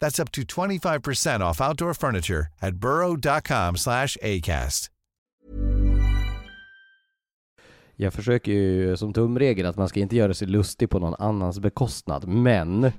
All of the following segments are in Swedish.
That's up to 25% off outdoor furniture at burrow.com slash ACAST. Jag försöker ju som tumregel att man ska inte göra sig lustig på någon annans bekostnad, men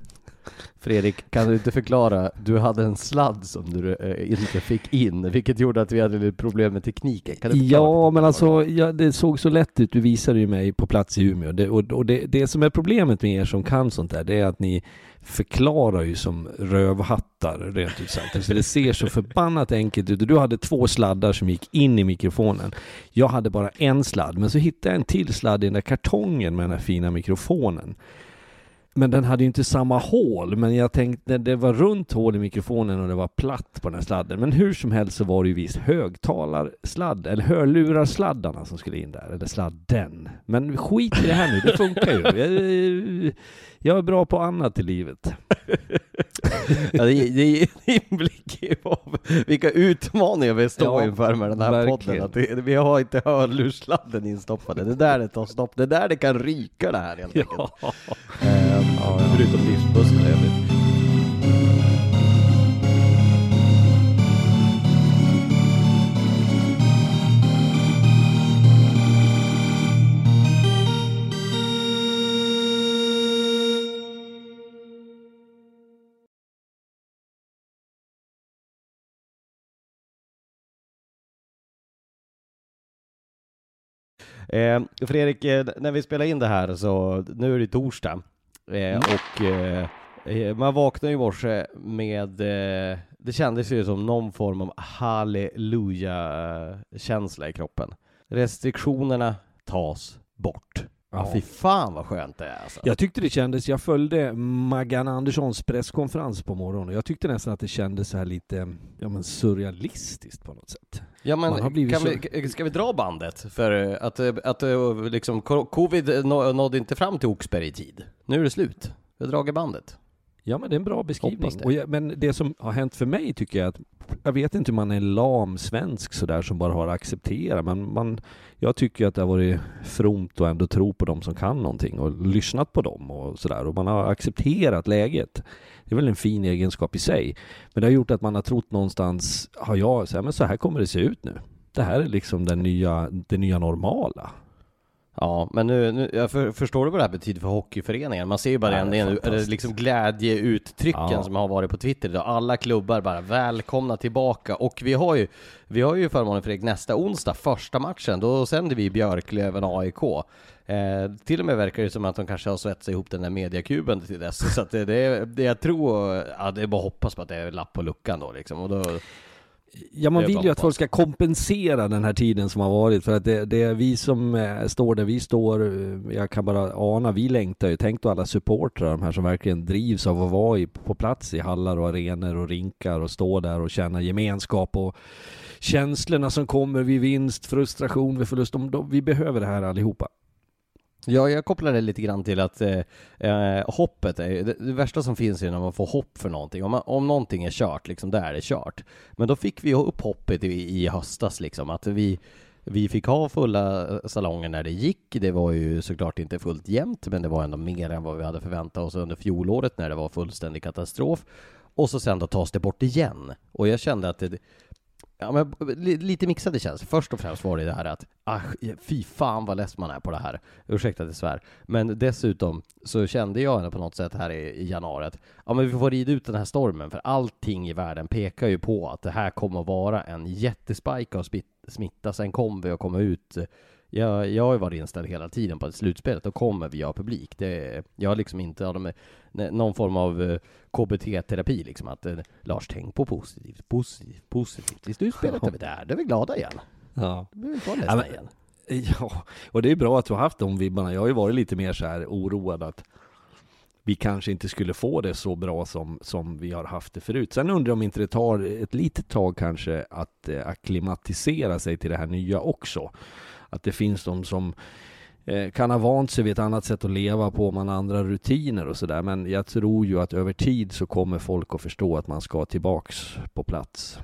Fredrik, kan du inte förklara? Du hade en sladd som du eh, inte fick in, vilket gjorde att vi hade lite problem med tekniken. Kan du förklara Ja, men alltså ja, det såg så lätt ut. Du visade ju mig på plats i Umeå. Det, och och det, det som är problemet med er som kan sånt där, det är att ni förklarar ju som rövhattar rent ut sagt. För det ser så förbannat enkelt ut. Du hade två sladdar som gick in i mikrofonen. Jag hade bara en sladd, men så hittade jag en till sladd i den där kartongen med den här fina mikrofonen. Men den hade ju inte samma hål, men jag tänkte det var runt hål i mikrofonen och det var platt på den här sladden. Men hur som helst så var det ju visst högtalarsladd, eller hörlurarsladdarna som skulle in där, eller sladden. Men skit i det här nu, det funkar ju. Jag, är bra på annat i livet. Ja, det, det ger en inblick i vad, vilka utmaningar vi står Ja, inför med den här verkligen. podden. Att vi har inte hörlurssladden instoppade. Det är där det tar stopp. Det är där det kan ryka det här helt enkelt. Ja. Ehm, Förutom livspussel Eh, Fredrik, eh, när vi spelar in det här så, nu är det torsdag, eh, och eh, eh, man vaknade i morse med, eh, det kändes ju som någon form av halleluja-känsla i kroppen. Restriktionerna tas bort. Ja, fy fan vad skönt det är alltså. Jag tyckte det kändes, jag följde Maggan Anderssons presskonferens på morgonen. Jag tyckte nästan att det kändes så här lite ja, men surrealistiskt på något sätt. Ja men kan vi, ska vi dra bandet? För att, att liksom, covid nå- nådde inte fram till Oxberg i tid. Nu är det slut. Vi har dragit bandet. Ja men det är en bra beskrivning. Det. Och jag, men det som har hänt för mig tycker jag att jag vet inte om man är lam svensk sådär som bara har accepterat men man, jag tycker att det har varit fromt och ändå tro på dem som kan någonting och lyssnat på dem och sådär och man har accepterat läget. Det är väl en fin egenskap i sig. Men det har gjort att man har trott någonstans, har jag, så här, men så här kommer det se ut nu. Det här är liksom den nya, det nya normala. Ja, men nu, nu jag för, förstår du vad det här betyder för hockeyföreningen? Man ser ju bara Ja, det det fantastiskt. liksom glädjeuttrycken Ja. som har varit på Twitter idag. Alla klubbar bara välkomna tillbaka och vi har ju, vi har ju förmånen Fredrik nästa onsdag, första matchen, då sänder vi Björklöven AIK. Eh, till och med verkar det som att de kanske har svetsat ihop den där mediakuben till dess. Så att det, det, det jag tror, ja det är bara att hoppas på att det är lapp på luckan då liksom. Och då, Ja, man vill ju att folk ska kompensera den här tiden som har varit för att det, det är vi som eh, står där vi står. Jag kan bara ana, vi längtar ju. Tänk då alla supportrar, de här som verkligen drivs av att vara i, på plats i hallar och arenor och rinkar och stå där och känna gemenskap och känslorna som kommer vid vinst, frustration vid förlust. De, de, vi behöver det här allihopa. Ja, jag kopplar det lite grann till att eh, eh hoppet är det, det, värsta som finns är när man får hopp för någonting. Om, man, om någonting är kört, liksom, då är det kört. Men då fick vi upp hoppet i, i höstas, liksom, att vi, vi fick ha fulla eh, salonger när det gick. Det var ju såklart inte fullt jämnt, men det var ändå mer än vad vi hade förväntat oss under fjolåret när det var fullständig katastrof. Och så sen då tas det bort igen. Och jag kände att det, Ja, men lite mixade känslor. Först och främst var det det här att, ah, fy fan vad less man är på det här. Ursäkta att jag svär. Men dessutom så kände jag på något sätt här i, i januari att, ja men vi får rida ut den här stormen, för allting i världen pekar ju på att det här kommer att vara en jättespike av smitta. Sen kommer vi att komma ut jag, jag har ju varit inställd hela tiden på att slutspelet, då kommer vi ha publik. Det, jag har liksom inte har de, någon form av eh, KBT-terapi, liksom att uh, Lars, tänk på positivt, positivt, positivt. I slutspelet är vi där, då är vi glada igen. Ja. Då behöver vi inte vara ledsna igen. Ja, och det är bra att du har haft de vibbarna. Jag har ju varit lite mer så här oroad att vi kanske inte skulle få det så bra som, som vi har haft det förut. Sen undrar jag om inte det tar ett litet tag kanske att eh, akklimatisera sig till det här nya också att det finns de som eh, kan ha vant sig vid ett annat sätt att leva på, man andra rutiner och sådär. Men jag tror ju att över tid så kommer folk att förstå att man ska tillbaks på plats.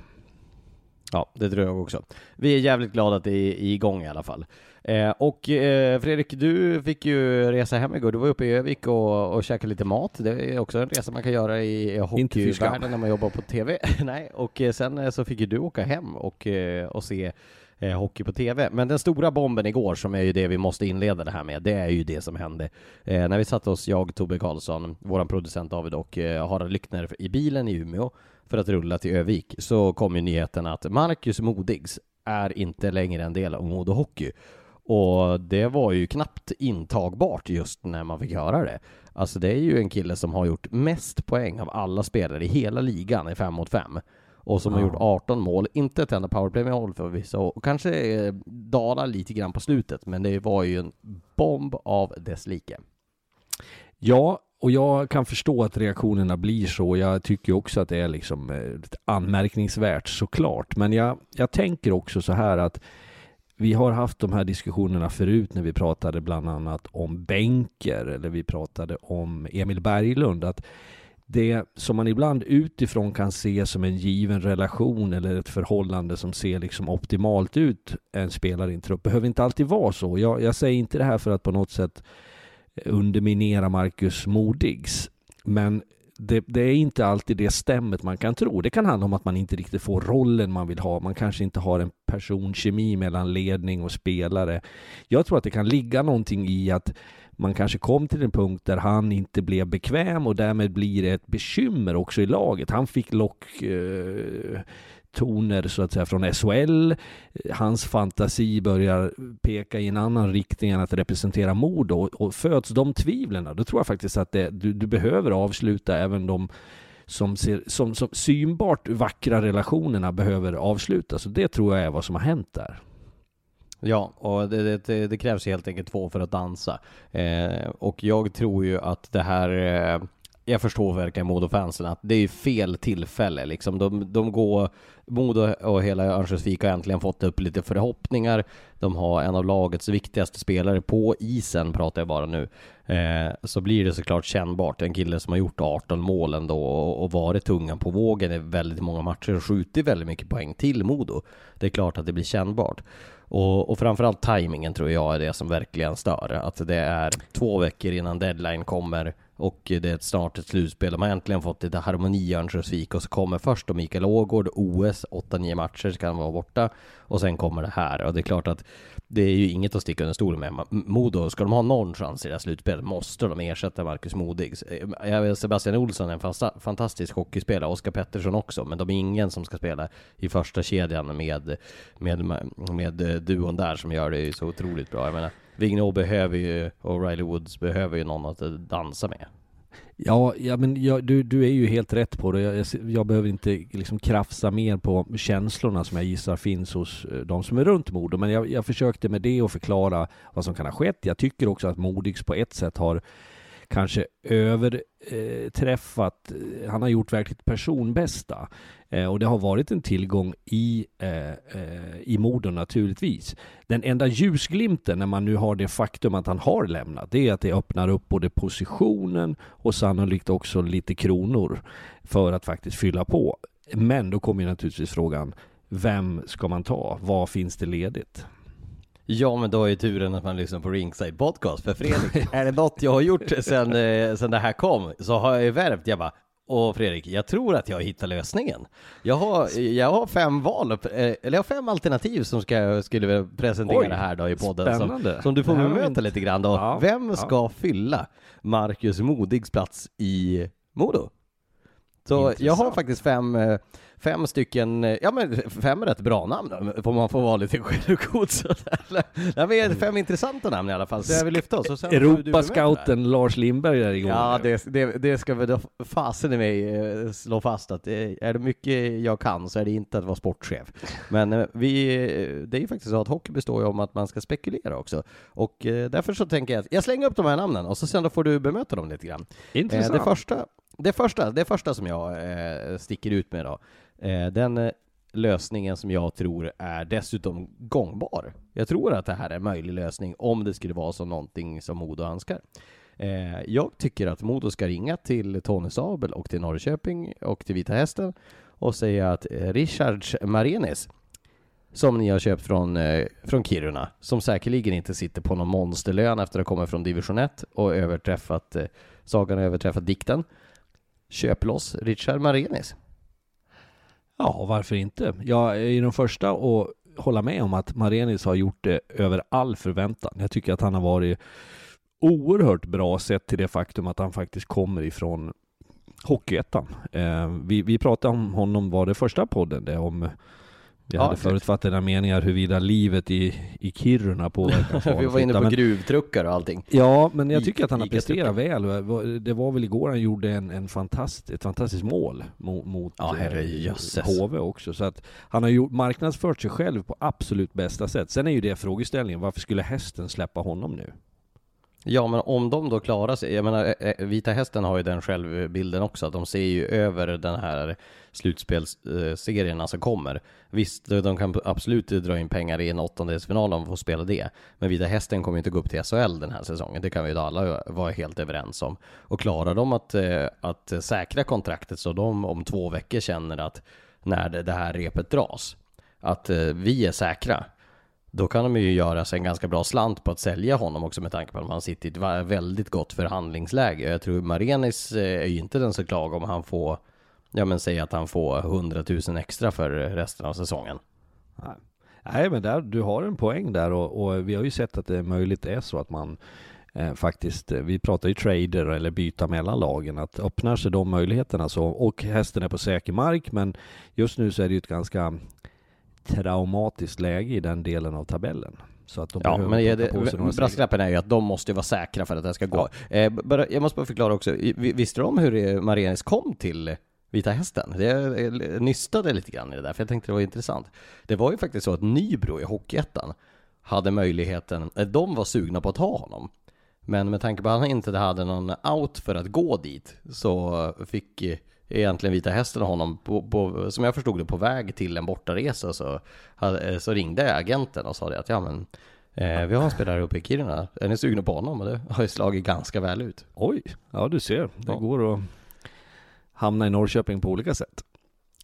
Ja, det tror jag också. Vi är jävligt glada att det är igång i alla fall. Eh, och eh, Fredrik, du fick ju resa hem igår. Du var uppe i Övik och, och käkade lite mat. Det är också en resa man kan göra i, i hockeyvärlden när man jobbar på TV. Nej, och eh, sen eh, så fick ju du åka hem och, eh, och se eh, hockey på TV. Men den stora bomben igår, som är ju det vi måste inleda det här med, det är ju det som hände. Eh, när vi satte oss, jag, Tobbe Karlsson, vår producent David och eh, Harald Lyckner i bilen i Umeå för att rulla till Övik, så kom ju nyheten att Marcus Modigs är inte längre en del av Modo Hockey. Och det var ju knappt intagbart just när man fick höra det. Alltså det är ju en kille som har gjort mest poäng av alla spelare i hela ligan i 5 mot 5 och som ja. har gjort 18 mål. Inte ett enda powerplay-mål förvisso, och kanske eh, dalar lite grann på slutet, men det var ju en bomb av dess like. Ja, och jag kan förstå att reaktionerna blir så. Jag tycker också att det är liksom eh, anmärkningsvärt såklart. Men jag, jag tänker också så här att vi har haft de här diskussionerna förut när vi pratade bland annat om bänker eller vi pratade om Emil Berglund. Att det som man ibland utifrån kan se som en given relation eller ett förhållande som ser liksom optimalt ut en spelare i en trupp behöver inte alltid vara så. Jag, jag säger inte det här för att på något sätt eh, underminera Marcus Modigs, men det, det, är inte alltid det stämmet man kan tro. Det kan handla om att man inte riktigt får rollen man vill ha. Man kanske inte har en personkemi mellan ledning och spelare. Jag tror att det kan ligga någonting i att man kanske kom till en punkt där han inte blev bekväm och därmed blir det ett bekymmer också i laget. Han fick lock eh, toner så att säga från SHL. Hans fantasi börjar peka i en annan riktning än att representera Modo och, och föds de tvivlen, då tror jag faktiskt att det, du, du behöver avsluta även de som, ser, som, som synbart vackra relationerna behöver avslutas. Och det tror jag är vad som har hänt där. Ja, och det, det, det, krävs helt enkelt två för att dansa. Eh, och jag tror ju att det här eh, jag förstår verkligen Modo-fansen att det är fel tillfälle liksom. De, de går, Modo och hela Örnsköldsvik har äntligen fått upp lite förhoppningar. De har en av lagets viktigaste spelare på isen, pratar jag bara nu. Eh, så blir det såklart kännbart. En kille som har gjort 18 mål ändå och, och varit tungan på vågen i väldigt många matcher och skjutit väldigt mycket poäng till Modo. Det är klart att det blir kännbart. Och, och framförallt tajmingen tror jag är det som verkligen stör. Att det är två veckor innan deadline kommer och det är snart ett slutspel. De har äntligen fått lite harmoni i Örnsköldsvik och så kommer först då Mikael Ågård, OS, 8-9 matcher ska han vara borta och sen kommer det här och det är klart att det är ju inget att sticka under stolen med. Modo, ska de ha någon chans i det här slutspelet måste de ersätta Marcus Modig. Eh, Sebastian Olsson är en fantastisk hockeyspelare, Oskar Pettersson också, men de är ingen som ska spela i första kedjan med, med, med eh, duon där som gör det så otroligt bra. Jag menar, Vigneault behöver ju, och Riley Woods behöver ju någon att eh, dansa med. Ja, ja men jag, du, du är ju helt rätt på det. Jag, jag, jag, behöver inte liksom krafsa mer på känslorna som jag gissar finns hos eh, de som är runt Modo. Men jag, jag försökte med det att förklara vad som kan ha skett. Jag tycker också att Modigs på ett sätt har kanske över... Eh, eh, han har gjort verkligt personbästa. Eh, och det har varit en tillgång i, eh, eh, i Modo naturligtvis. Den enda ljusglimten när man nu har det faktum att han har lämnat, det är att det öppnar upp både positionen och sannolikt också lite kronor för att faktiskt fylla på. Men då kommer ju naturligtvis frågan, vem ska man ta? Vad finns det ledigt? Ja, men då är ju turen att man lyssnar på Ringside Podcast. För Fredrik, är det något jag har gjort sen, eh, sen det här kom, så har jag ju värvt. Jag bara, och Fredrik, jag tror att jag hittar lösningen. Jag har, jag har fem val, eh, eller jag har fem alternativ som ska, jag skulle presentera Oj, här då i podden. Som, som du får bemöta lite grann då. Ja, Vem ja. ska fylla Marcus Modigs plats i Modo? Så jag har Intressant. faktiskt fem, eh, fem stycken, eh, ja men fem rätt bra namn då, får man få vara lite självgod sådär. Nej men fem intressanta namn i alla fall, så jag vill lyfta oss. och sen får. Europascouten Lars Lindberg är igång. Ja, det, det, det ska väl fasen i mig eh, slå fast att är det mycket jag kan så är det inte att vara sportchef. Men vi, det är ju faktiskt så att hockey består ju om att man ska spekulera också. Och därför så tänker jag att jag slänger upp de här namnen och så sen då får du bemöta dem lite grann. Intressant. det, första, det, första, det första som jag eh, sticker ut med då, eh, den eh, lösningen som jag tror är dessutom gångbar. Jag tror att det här är en möjlig lösning om det skulle vara som någonting som Modo önskar. Eh, jag tycker att Modo ska ringa till Tony Sabel och till Norrköping och till Vita Hästen och säga att eh, Richards Marenis som ni har köpt från, eh, från Kiruna, som säkerligen inte sitter på någon monsterlön efter att ha kommit från division 1 och överträffat, eh, sagan har överträffat dikten. Köp loss Richard Marenis. Ja, varför inte? Jag är den första att hålla med om att Marenis har gjort det över all förväntan. Jag tycker att han har varit oerhört bra sett till det faktum att han faktiskt kommer ifrån Hockeyettan. Eh, vi, vi pratade om honom, var det första podden det om vi Ja, hade förutfattade meningar huruvida livet i, i Kiruna påverkar Vi var inne på men, gruvtruckar och allting. Ja, men jag tycker att han har presterat väl. Det var väl igår han gjorde en, en fantast, ett fantastiskt mål mot, mot Ja, eh. HV också. Så att han har gjort, marknadsfört sig själv på absolut bästa sätt. Sen är ju det frågeställningen, varför skulle hästen släppa honom nu? Ja, men om de då klarar sig, jag menar, eh, eh, Vita Hästen har ju den självbilden också, att de ser ju över den här slutspelsserierna som kommer. Visst, de kan absolut dra in pengar i en åttondelsfinal om de får spela det, men Vita Hästen kommer ju inte gå upp till SHL den här säsongen, det kan vi ju alla vara helt överens om. Och klarar de att, eh, att säkra kontraktet så de om två veckor känner att när det här repet dras, att vi är säkra, då kan de ju göra sig en ganska bra slant på att sälja honom också med tanke på att man sitter i ett väldigt gott förhandlingsläge. Jag tror Marenis eh, är ju inte den som klagar om han får, ja men säg att han får 100 000 extra för resten av säsongen. Nej. Nej, men där, du har en poäng där och, och vi har ju sett att det är möjligt är så att man eh, faktiskt, eh, vi pratar ju trader eller byta mellan lagen, att öppnar sig de möjligheterna så, och hästen är på säker mark, men just nu så är det ju ett ganska traumatiskt läge i den delen av tabellen. Så att de Ja, men är det, brasklappen är ju att de måste vara säkra för att det ska gå. Eh, bara, jag måste bara förklara också, visste du om hur eh, Marenis kom till Vita Hästen? Det jag nystade lite grann i det där, för jag tänkte det var intressant. Det var ju faktiskt så att Nybro i Hockeyettan hade möjligheten, eh, de var sugna på att ha honom. Men med tanke på att han inte hade någon out för att gå dit så fick eh, egentligen Vita Hästen honom, på, på, som jag förstod det, på väg till en bortaresa så, så ringde agenten och sa det att ja men eh, vi har en spelare uppe i Kiruna, är ni sugna på honom? Och det har ju slagit ganska väl ut. Oj, ja du ser, det Ja. går att hamna i Norrköping på olika sätt.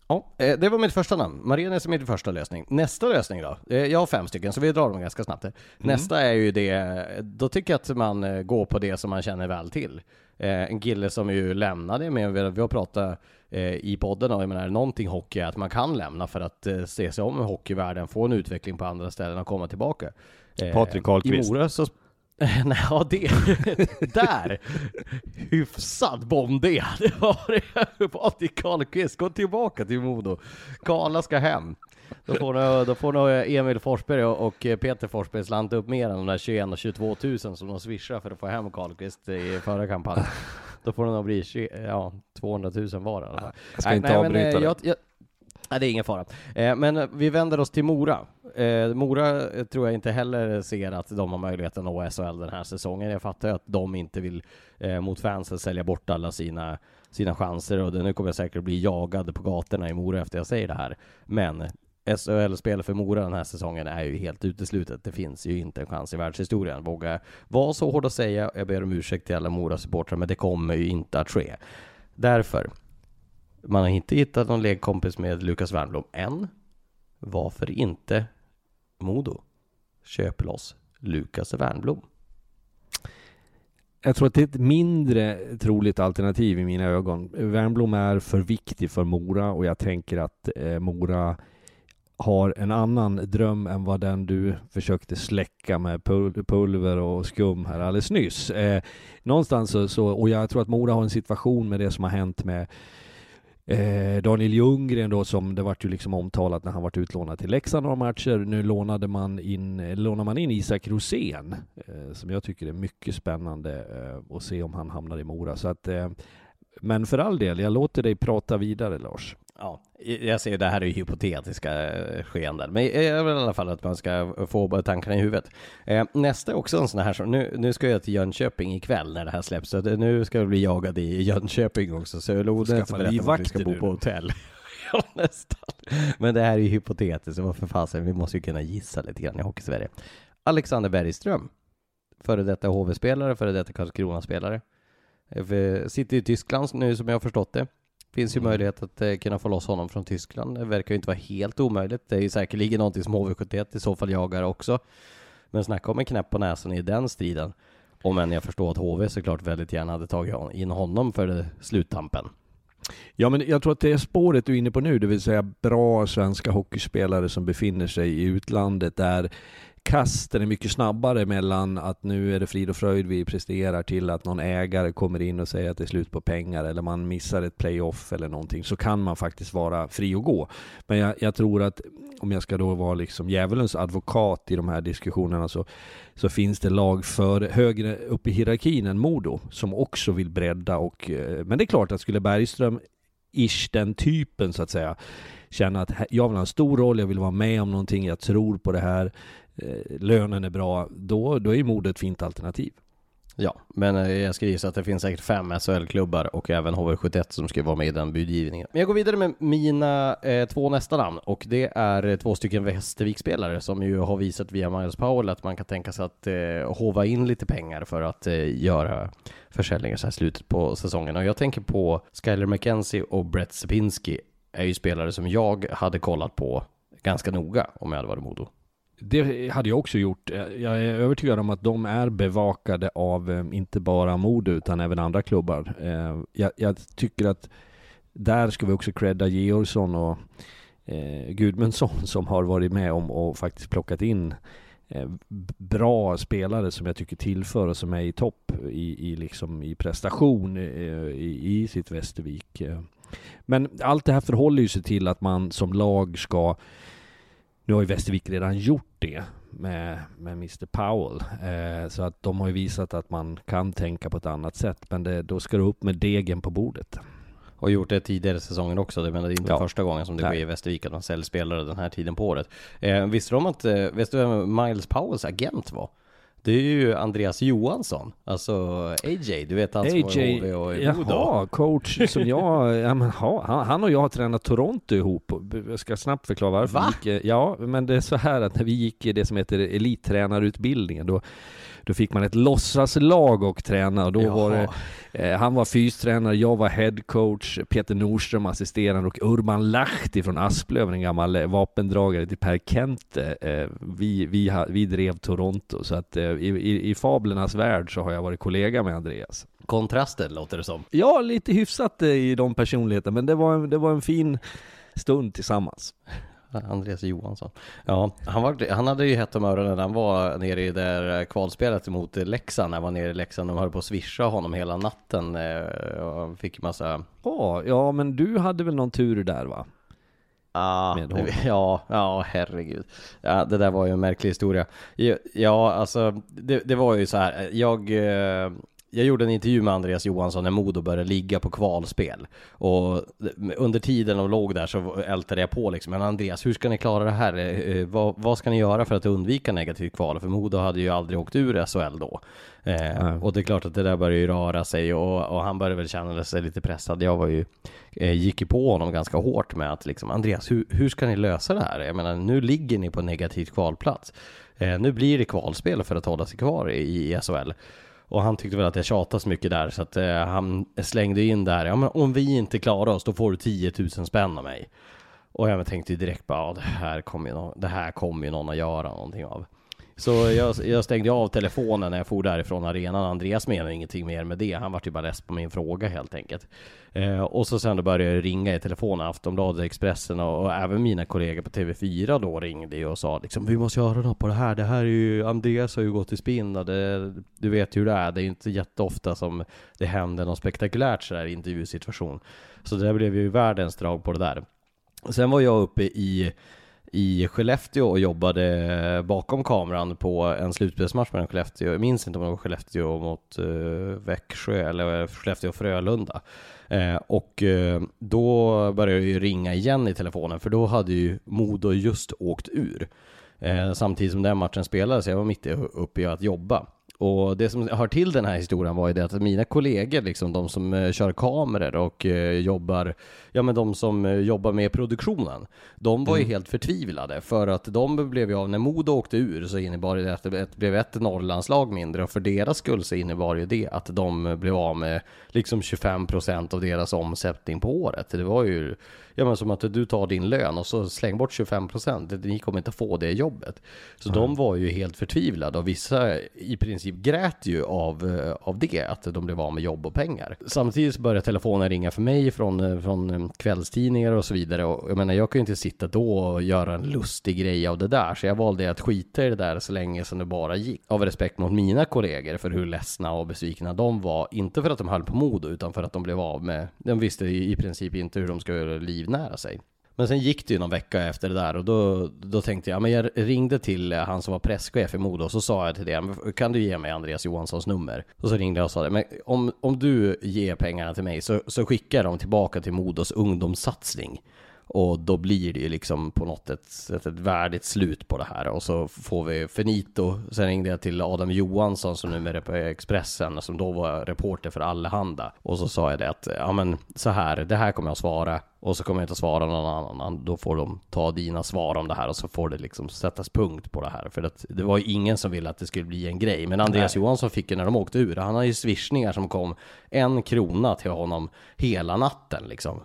Ja, eh, det var mitt första namn. Marenes är min första lösning. Nästa lösning då? Eh, Jag har fem stycken, så vi drar dem ganska snabbt. här. Nästa är ju det, då tycker jag att man eh, går på det som man känner väl till. Eh, En kille som ju lämnade, men vi vi har pratat eh, i podden och jag menar, någonting hockey är att man kan lämna för att eh, se sig om i hockeyvärlden, få en utveckling på andra ställen och komma tillbaka. Eh, Patrik Karlqvist. I Mora så Nej, det, där! Hyfsad bomb det hade varit. Patrik Karlqvist, gå tillbaka till Modo. Karla ska hem. Då får, nog, då får nog Emil Forsberg och Peter Forsberg slanta upp mer än de där 21 och 22 000 som de swishar för att få hem Karlqvist i förra kampanjen. Då får det nog bli 20, ja, 200 000 var i alla fall. Jag ska Nej, inte nej, men, avbryta eh, det. jag, jag, Nej, det är ingen fara. Eh, men vi vänder oss till Mora. Eh, Mora eh, tror jag inte heller ser att de har möjlighet att nå SHL den här säsongen. Jag fattar ju att de inte vill eh, mot fansen sälja bort alla sina, sina chanser och det, nu kommer jag säkert bli jagad på gatorna i Mora efter jag säger det här. Men SHL-spel för Mora den här säsongen är ju helt uteslutet. Det finns ju inte en chans i världshistorien. Våga vara så hård att säga. Jag ber om ursäkt till alla Mora-supportrar, men det kommer ju inte att ske. Därför man har inte hittat någon lekkompis med Lukas Wernbloom än. Varför inte Modo köper loss Lukas Wernbloom? Jag tror att det är ett mindre troligt alternativ i mina ögon. Wernbloom är för viktig för Mora och jag tänker att eh, Mora har en annan dröm än vad den du försökte släcka med pulver och skum här alldeles nyss. Eh, någonstans så, och jag tror att Mora har en situation med det som har hänt med Eh, Daniel Ljunggren då som det vart ju liksom omtalat när han vart utlånad till Leksand några matcher. Nu lånade man in, eh, lånar man in Isak Rosén eh, som jag tycker är mycket spännande eh, att se om han hamnar i Mora. Så att, eh, men för all del, jag låter dig prata vidare Lars. Ja, jag ser det här är ju hypotetiska eh, skeenden, men jag vill i alla fall att man ska få tankarna i huvudet. Eh, nästa är också en sån här, nu, nu ska jag till Jönköping ikväll när det här släpps, så nu ska jag bli jagad i Jönköping också, så Lode ska berätta att vi ska bo på hotell. ja, nästan. Men det här är ju hypotetiskt, och för fasen, vi måste ju kunna gissa lite grann i Hockeysverige. Alexander Bergström, före detta HV-spelare, före detta Karlskrona-spelare. Eh, sitter i Tyskland nu som jag har förstått det. Finns ju mm. möjlighet att eh, kunna få loss honom från Tyskland. Det verkar ju inte vara helt omöjligt. Det är ju säkerligen någonting som HV71 i så fall jagar också. Men snacka om en knäpp på näsan i den striden. Om än jag förstår att HV såklart väldigt gärna hade tagit in honom för sluttampen. Ja, men jag tror att det är spåret du är inne på nu, det vill säga bra svenska hockeyspelare som befinner sig i utlandet där kasten är mycket snabbare mellan att nu är det frid och fröjd vi presterar till att någon ägare kommer in och säger att det är slut på pengar eller man missar ett playoff eller någonting så kan man faktiskt vara fri och gå. Men jag, jag tror att om jag ska då vara liksom djävulens advokat i de här diskussionerna så, så finns det lag för högre upp i hierarkin än Modo som också vill bredda och eh, men det är klart att skulle Bergström ish den typen så att säga känna att jag vill ha en stor roll, jag vill vara med om någonting, jag tror på det här Eh, lönen är bra, då, då är Modo ett fint alternativ. Ja, men eh, jag ska gissa att det finns säkert fem SHL-klubbar och även HV71 som ska vara med i den budgivningen. Men jag går vidare med mina eh, två nästa namn och det är eh, två stycken Västervik-spelare som ju har visat via Miles Powell att man kan tänka sig att eh, hova in lite pengar för att eh, göra försäljningar så här slutet på säsongen. Och jag tänker på Skyler McKenzie och Brett Sapinski är ju spelare som jag hade kollat på ganska noga om jag hade varit Modo. Det hade jag också gjort. Eh, jag är övertygad om att de är bevakade av eh, inte bara Modo utan även andra klubbar. Eh, jag, jag tycker att där ska vi också credda Georgsson och eh, Gudmundsson som har varit med om och faktiskt plockat in eh, bra spelare som jag tycker tillför och som är i topp i, i, liksom, i prestation eh, i, i sitt Västervik. Men allt det här förhåller sig till att man som lag ska nu har ju Västervik redan gjort det med, med Mr Powell. Eh, så att de har ju visat att man kan tänka på ett annat sätt. Men det, då ska det upp med degen på bordet. Och gjort det tidigare säsongen också. Det, men det är inte ja. första gången som det sker i Västervik att man säljer spelare den här tiden på året. Eh, visste du om att, eh, visste du vem Miles Powells agent var? Det är ju Andreas Johansson, alltså AJ, du vet han som var i HV och i Jaha, coach som jag, ja, han, och jag har tränat Toronto ihop. Jag ska snabbt förklara varför. Va? Gick, ja, men det är så här att när vi gick i det som heter elittränarutbildningen, då då fick man ett låtsaslag och träna och då Jaha. var det, eh, han var fystränare, jag var headcoach, Peter Nordström assisterande och Urban Lahti från Asplöv, en gammal eh, vapendragare till Per Kente. Eh, vi, vi, ha, vi drev Toronto, så att eh, i, i, i fablernas värld så har jag varit kollega med Andreas. Kontraster låter det som. Ja, lite hyfsat eh, i de personligheterna, men det var, det var en fin stund tillsammans. Andreas Johansson. Ja, han, var, han hade ju hett om öronen när han var nere i det där kvalspelet mot Leksand. När han var nere i Leksand. De höll på att swisha honom hela natten. Eh, och fick massa... Oh, ja, men du hade väl någon tur där va? Ah, ja, ja, herregud. Ja, det där var ju en märklig historia. Ja, alltså, det, det var ju så här. Jag, eh, jag gjorde en intervju med Andreas Johansson när Modo började ligga på kvalspel. Och under tiden de låg där så ältade jag på liksom, men Andreas, hur ska ni klara det här? Eh, eh, vad, vad ska ni göra för att undvika negativt kval? För Modo hade ju aldrig åkt ur SHL då. Eh, och det är klart att det där började ju röra sig och, och han började väl känna sig lite pressad. Jag var ju, eh, gick ju på honom ganska hårt med att liksom, Andreas, hur, hur ska ni lösa det här? Jag menar, nu ligger ni på negativt kvalplats. Eh, nu blir det kvalspel för att hålla sig kvar i, i SHL. Och han tyckte väl att jag tjatade så mycket där så att eh, han slängde in där, ja men om vi inte klarar oss då får du 10 000 spänn av mig. Och jag tänkte ju direkt bara, ja, det här kommer ju, någon, det här kommer ju någon att göra någonting av. Så jag, jag stängde av telefonen när jag for därifrån arenan. Andreas menade ingenting mer med det. Han var ju bara less på min fråga helt enkelt. Eh, och så sen då började jag ringa i telefonen, Aftonbladet, Expressen och, och, även mina kollegor på TV4 då ringde och sa liksom vi måste göra något på det här. Det här är ju, Andreas har ju gått i spinn och det, du vet hur det är. Det är ju inte jätteofta som det händer något spektakulärt sådär i intervjusituation. Så det där blev ju världens drag på det där. Sen var jag uppe i i Skellefteå och jobbade bakom kameran på en slutspelsmatch mellan Skellefteå, jag minns inte om det var Skellefteå mot eh, Växjö eller Skellefteå-Frölunda. Eh, och eh, då började jag ju ringa igen i telefonen för då hade ju Modo just åkt ur. Eh, samtidigt som den matchen spelades, jag var mitt uppe i att jobba. Och det som hör till den här historien var ju det att mina kollegor, liksom de som eh, kör kameror och eh, jobbar, ja men de som eh, jobbar med produktionen, de var ju mm. helt förtvivlade för att de blev ju av, när Modo åkte ur så innebar det att det blev ett Norrlandslag mindre och för deras skull så innebar ju det att de blev av med liksom 25% av deras omsättning på året. Det var ju ja men som att du tar din lön och så släng bort 25%, ni kommer inte få det jobbet. Så mm. de var ju helt förtvivlade och vissa i princip grät ju av, eh, av det, att de blev av med jobb och pengar. Samtidigt började telefonen ringa för mig från, eh, från eh, kvällstidningar och så vidare och jag menar jag kan ju inte sitta då och göra en lustig grej av det där, så jag valde att skita i det där så länge som det bara gick. Av respekt mot mina kollegor för hur ledsna och besvikna de var, inte för att de höll på Modo utan för att de blev av med, de visste i princip inte hur de skulle liv livnära sig. Men sen gick det ju någon vecka efter det där och då, då tänkte jag, men jag ringde till eh, han som var presschef i Modo och så sa jag till det, kan du ge mig Andreas Johanssons nummer? Och så ringde jag och sa det, men om, om du ger pengarna till mig så, så skickar jag dem tillbaka till Modos ungdomssatsning. Och då blir det ju liksom på något sätt ett värdigt slut på det här och så får vi Finito. Sen ringde jag till Adam Johansson som numera är på Expressen som då var reporter för Allehanda. Och så sa jag det att ja men så här, det här kommer jag att svara och så kommer jag inte att svara någon annan. Då får de ta dina svar om det här och så får det liksom sättas punkt på det här. För att det var ju ingen som ville att det skulle bli en grej. Men Andreas Nej. Johansson fick ju när de åkte ur, han har ju swishningar som kom en krona till honom hela natten liksom.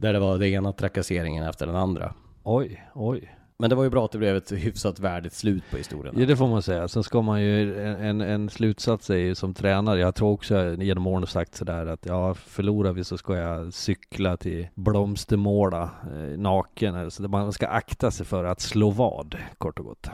Där det var den ena trakasseringen efter den andra. Oj, oj. Men det var ju bra att det blev ett hyfsat värdigt slut på historien. Ja det får man säga. Sen ska man ju, en, en slutsats är ju som tränare, jag tror också genom åren sagt sådär att ja, förlorar vi så ska jag cykla till Blomstermåla eh, naken. Alltså man ska akta sig för att slå vad, kort och gott.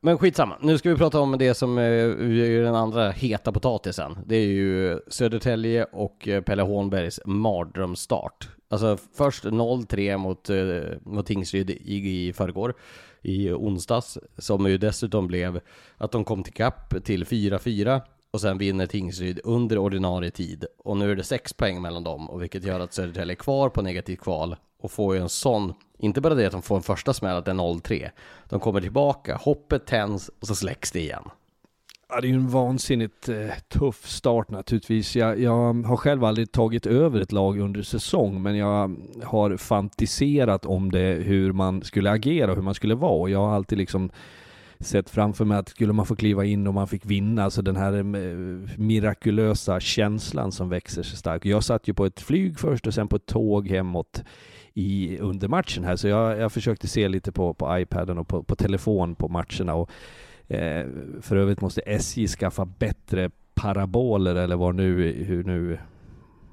Men skitsamma, nu ska vi prata om det som eh, är den andra heta potatisen. Det är ju Södertälje och eh, Pelle Hånbergs mardrömsstart. Alltså först 0-3 mot, eh, mot Tingsryd i, i förrgår, i onsdags, som ju dessutom blev att de kom till kapp till 4-4 och sen vinner Tingsryd under ordinarie tid. Och nu är det 6 poäng mellan dem, och vilket gör att Södertälje är kvar på negativt kval och får ju en sån, inte bara det att de får en första smäll att det är 0-3, de kommer tillbaka, hoppet tänds och så släcks det igen. Ja, det är ju en vansinnigt eh, tuff start naturligtvis. Jag, jag, har själv aldrig tagit över ett lag under säsong, men jag har fantiserat om det, hur man skulle agera och hur man skulle vara. Och jag har alltid liksom sett framför mig att skulle man få kliva in och man fick vinna, alltså den här eh, mirakulösa känslan som växer sig stark. Jag satt ju på ett flyg först och sen på ett tåg hemåt i, under matchen här, så jag, jag försökte se lite på, på iPaden och på, på telefon på matcherna. Och, eh, för övrigt måste SJ skaffa bättre paraboler eller vad nu, hur nu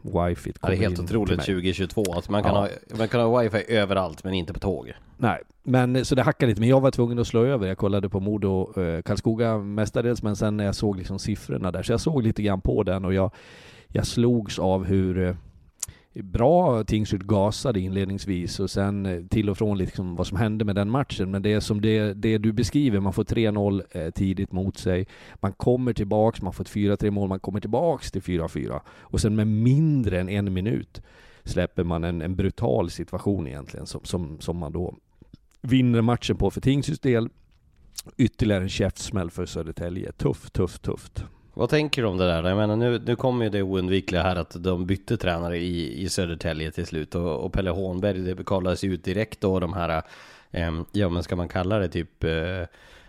wifi kommer Det är helt otroligt 2022 att man kan, ja. ha, man kan ha wifi överallt men inte på tåg. Nej, men så det hackade lite. Men jag var tvungen att slå över. Jag kollade på Modo eh, Karlskoga mestadels, men sen när jag såg liksom siffrorna där, så jag såg lite grann på den och jag, jag slogs av hur eh, bra. Tingsryd gasade inledningsvis och sen eh, till och från liksom vad som hände med den matchen. Men det är som det, det du beskriver, man får 3-0 eh, tidigt mot sig. Man kommer tillbaks, man får ett 4-3 mål, man kommer tillbaks till 4-4. Och sen med mindre än en minut släpper man en, en brutal situation egentligen som, som, som man då vinner matchen på för Tingsryds del. Ytterligare en käftsmäll för Södertälje. Tufft, tufft, tufft. Vad tänker du om det där? Jag menar nu, nu kommer ju det oundvikliga här att de bytte tränare i, i Södertälje till slut och, och Pelle Hånberg, det kallades ut direkt då de här, eh, ja men ska man kalla det typ eh,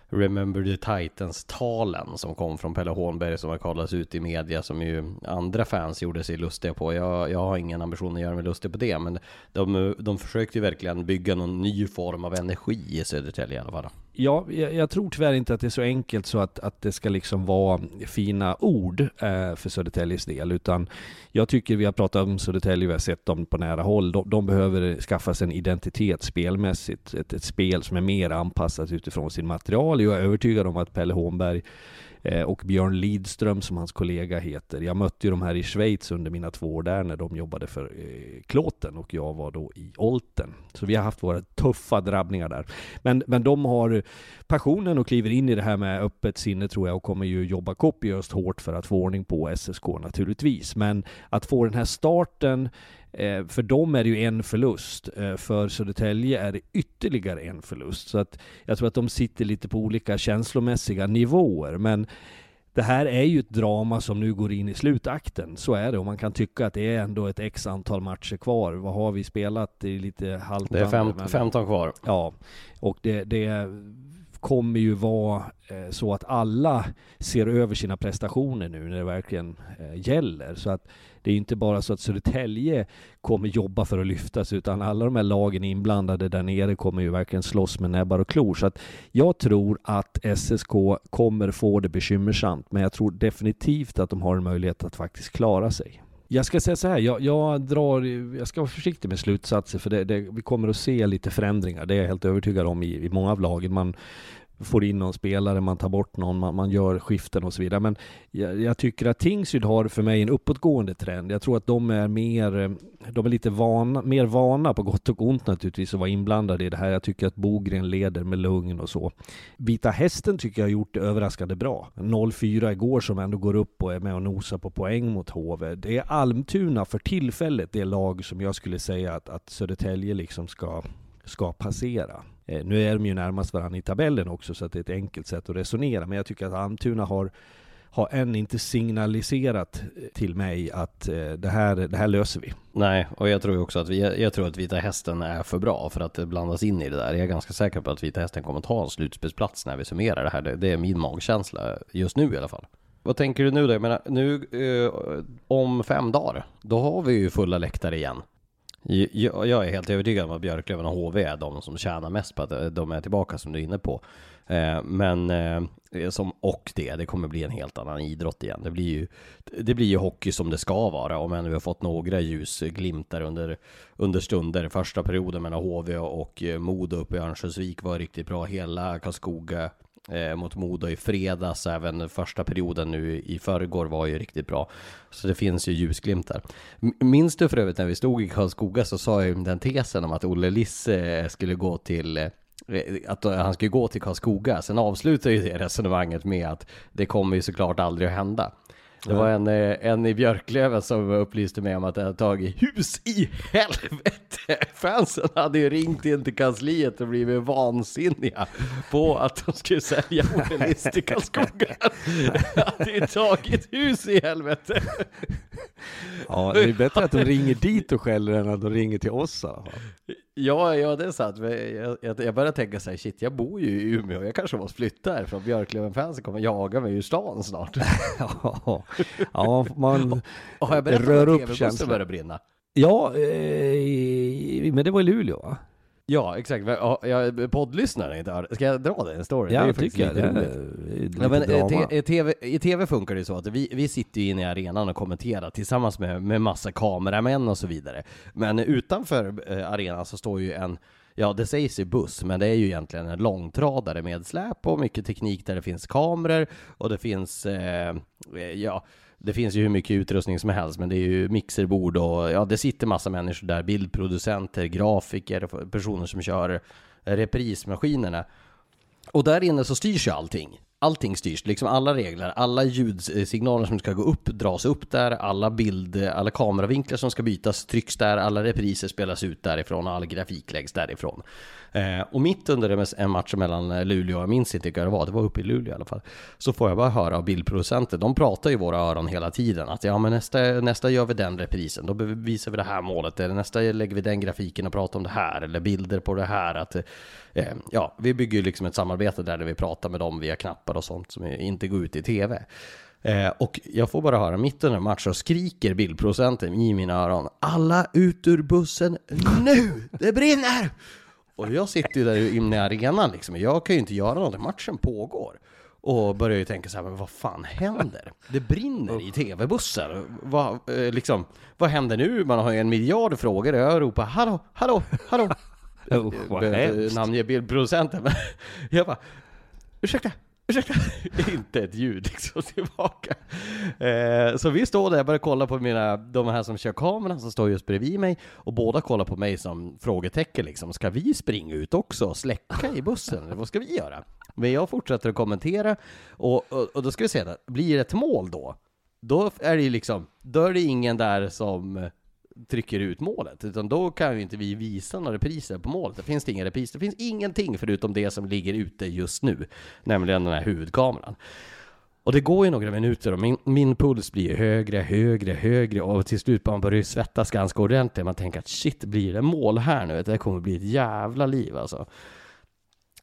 Remember the Titans-talen som kom från Pelle Hånberg som har kallats ut i media som ju andra fans gjorde sig lustiga på. Jag, jag har ingen ambition att göra mig lustig på det, men de, de försökte ju verkligen bygga någon ny form av energi i Södertälje i alla fall. Ja, jag, jag, tror tyvärr inte att det är så enkelt så att, att det ska liksom vara fina ord eh, för Södertäljes del, utan jag tycker vi har pratat om Södertälje, vi har sett dem på nära håll. De, de behöver skaffa sig en identitet spelmässigt, ett, ett spel som är mer anpassat utifrån sin material. Jag är övertygad om att Pelle Hånberg Eh, och Björn Lidström som hans kollega heter. Jag mötte ju de här i Schweiz under mina två år där när de jobbade för eh, Klåten och jag var då i Olten. Så vi har haft våra tuffa drabbningar där. Men, men de har passionen och kliver in i det här med öppet sinne tror jag och kommer ju jobba kopiöst hårt för att få ordning på SSK naturligtvis. Men att få den här starten för dem är det ju en förlust. Eh, för Södertälje är det ytterligare en förlust. Så att jag tror att de sitter lite på olika känslomässiga nivåer. Men det här är ju ett drama som nu går in i slutakten. Så är det. Och man kan tycka att det är ändå ett x antal matcher kvar. Vad har vi spelat? Det är lite haltande. Det är fem, 15 kvar. Ja. Och det, det kommer ju vara eh, så att alla ser över sina prestationer nu när det verkligen eh, gäller. Så att det är ju inte bara så att Södertälje kommer jobba för att lyftas, utan alla de här lagen inblandade där nere kommer ju verkligen slåss med näbbar och klor. Så att jag tror att SSK kommer få det bekymmersamt, men jag tror definitivt att de har en möjlighet att faktiskt klara sig. Jag ska säga så här, jag, jag, drar, jag ska vara försiktig med slutsatser för det, det, vi kommer att se lite förändringar, det är jag helt övertygad om i, i många av lagen. Man, får in någon spelare, man tar bort någon, man, man gör skiften och så vidare. Men jag, jag, tycker att Tingsryd har för mig en uppåtgående trend. Jag tror att de är mer, eh, de är lite vana, mer vana på gott och ont naturligtvis att vara inblandade i det här. Jag tycker att Bogren leder med lugn och så. Vita Hästen tycker jag har gjort det överraskande bra. 0-4 igår som ändå går upp och är med och nosar på poäng mot HV. Det är Almtuna för tillfället det lag som jag skulle säga att, att Södertälje liksom ska, ska passera. Eh, nu är de ju närmast varandra i tabellen också, så att det är ett enkelt sätt att resonera. Men jag tycker att Almtuna har, har än inte signaliserat eh, till mig att eh, det, här, det här löser vi. Nej, och jag tror också att vi, jag tror att Vita Hästen är för bra för att blandas in i det där. Jag är ganska säker på att Vita Hästen kommer ta en slutspelsplats när vi summerar det här. Det, det är min magkänsla just nu i alla fall. Vad tänker du nu då? Jag menar, nu eh, om fem dagar, då har vi ju fulla läktare igen. Jag, jag är helt övertygad om att Björklöven och HV är de som tjänar mest på att eh, de är tillbaka som du är inne på. Eh, men eh, eh, som och det, det kommer bli en helt annan idrott igen. Det blir ju, det blir ju hockey som det ska vara, om än vi har fått några ljusglimtar under, under stunder. Första perioden mellan HV och Modo uppe i Örnsköldsvik var riktigt bra. Hela Karlskoga eh, mot Modo i fredags, även första perioden nu i förrgår var ju riktigt bra. Så det finns ju ljusglimtar. Minns du för övrigt när vi stod i Karlskoga så sa jag ju den tesen om att Olle Liss eh, skulle gå till eh, att han skulle gå till Karlskoga. Sen avslutar ju det resonemanget med att det kommer ju såklart aldrig att hända. Det var en, eh, en i Björklöven som upplyste mig om att det hade tagit hus i helvete. Fansen hade ju ringt in till kansliet och blivit vansinniga på att de skulle sälja Olle till Karlskoga. Det hade ju tagit hus i helvete. Ja, det är bättre att de ringer dit och skäller än att de ringer till oss i alla fall. Ja, ja det är sant. Jag, jag, jag börjar tänka så här, shit jag bor ju i Umeå, jag kanske måste flytta här från Björklöven-fansen kommer jaga mig ur stan snart. ja, ja, man och, berättat rör upp känslan. börjar brinna? Ja, eh, men det var i Luleå va? Ja, exakt. Jag poddlyssnare inte Ska jag dra den storyn? Ja, det är tycker jag. Det är, ja, men, i, TV, I TV funkar det så att vi, vi sitter ju inne i arenan och kommenterar tillsammans med, med massa kameramän och så vidare. Men utanför eh, arenan så står ju en Ja, det sägs ju buss, men det är ju egentligen en långtradare med släp och mycket teknik där det finns kameror och det finns, eh, ja, det finns ju hur mycket utrustning som helst, men det är ju mixerbord och ja, det sitter massa människor där, bildproducenter, grafiker, personer som kör eh, reprismaskinerna. Och där inne så styrs ju allting. Allting styrs, liksom alla regler, alla ljudsignaler som ska gå upp dras upp där, alla bild, alla kameravinklar som ska bytas trycks där, alla repriser spelas ut därifrån, och all grafik läggs därifrån. Eh, och mitt under en match mellan eh, Luleå, jag minns inte vilka det var, det var uppe i Luleå i alla fall, så får jag bara höra av bildproducenter, de pratar ju i våra öron hela tiden, att ja men nästa, nästa gör vi den reprisen, då visar vi det här målet, eller nästa lägger vi den grafiken och pratar om det här, eller bilder på det här, att eh, ja, vi bygger ju liksom ett samarbete där, där vi pratar med dem via knappar och sånt som inte går ut i tv. Eh, och jag får bara höra mitt under matchen så skriker bildproducenten i mina öron Alla ut ur bussen nu! Det brinner! Och jag sitter ju där inne i arenan liksom, jag kan ju inte göra något, matchen pågår. Och börjar ju tänka så här, men vad fan händer? Det brinner i tv-bussar. Vad, eh, liksom, vad händer nu? Man har ju en miljard frågor jag ropar hallå, hallå, hallå. Oh, vad hemskt. Namnge bildproducenten. Men jag bara, ursäkta, ursäkta, inte ett ljud liksom tillbaka. Eh, så vi står där, jag börjar kolla på mina, de här som kör kameran som står just bredvid mig och båda kollar på mig som frågetecken liksom. Ska vi springa ut också och släcka i bussen? Eller vad ska vi göra? Men jag fortsätter att kommentera och, och, och då ska vi se, där, blir det ett mål då? Då är det ju liksom, då är det ingen där som trycker ut målet, utan då kan ju inte vi visa några repriser på målet. Det finns inga repriser, det finns ingenting förutom det som ligger ute just nu, nämligen den här huvudkameran. Och det går ju några minuter och min, min puls blir högre, högre, högre och till slut man börjar svettas ganska ordentligt. Man tänker att shit, blir det mål här nu? Det kommer bli ett jävla liv alltså.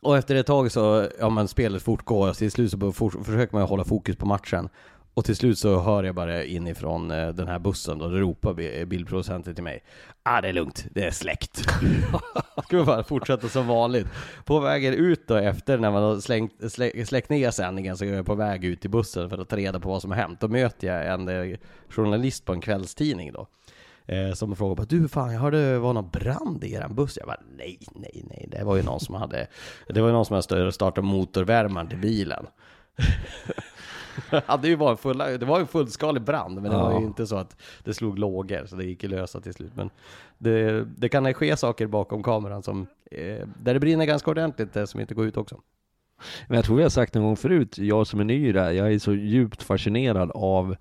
Och efter ett tag så, ja men spelet fortgår och till slut så försöker man hålla fokus på matchen. Och till slut så hör jag bara inifrån eh, den här bussen då ropar eh, bildproducenten till mig. Ah, det är lugnt, det är släckt. Ska vi bara fortsätta som vanligt. På vägen ut då efter när man har slängt, slä, släckt ner sändningen så är jag på väg ut till bussen för att ta reda på vad som har hänt. Då möter jag en eh, journalist på en kvällstidning då. Eh, som frågar bara, du fan jag hörde det var någon brand i eran buss. Jag bara, nej, nej, nej, det var ju någon som hade, det var ju någon som hade startat motorvärmaren till bilen. hade ju varit full, det var en fullskalig brand, men det var ju inte så att det slog lågor, så det gick att lösa till slut. Men det, det kan ske saker bakom kameran som, eh, där det brinner ganska ordentligt, det som inte går ut också. Men jag tror vi har sagt en gång förut, jag som är ny där, jag är så djupt fascinerad av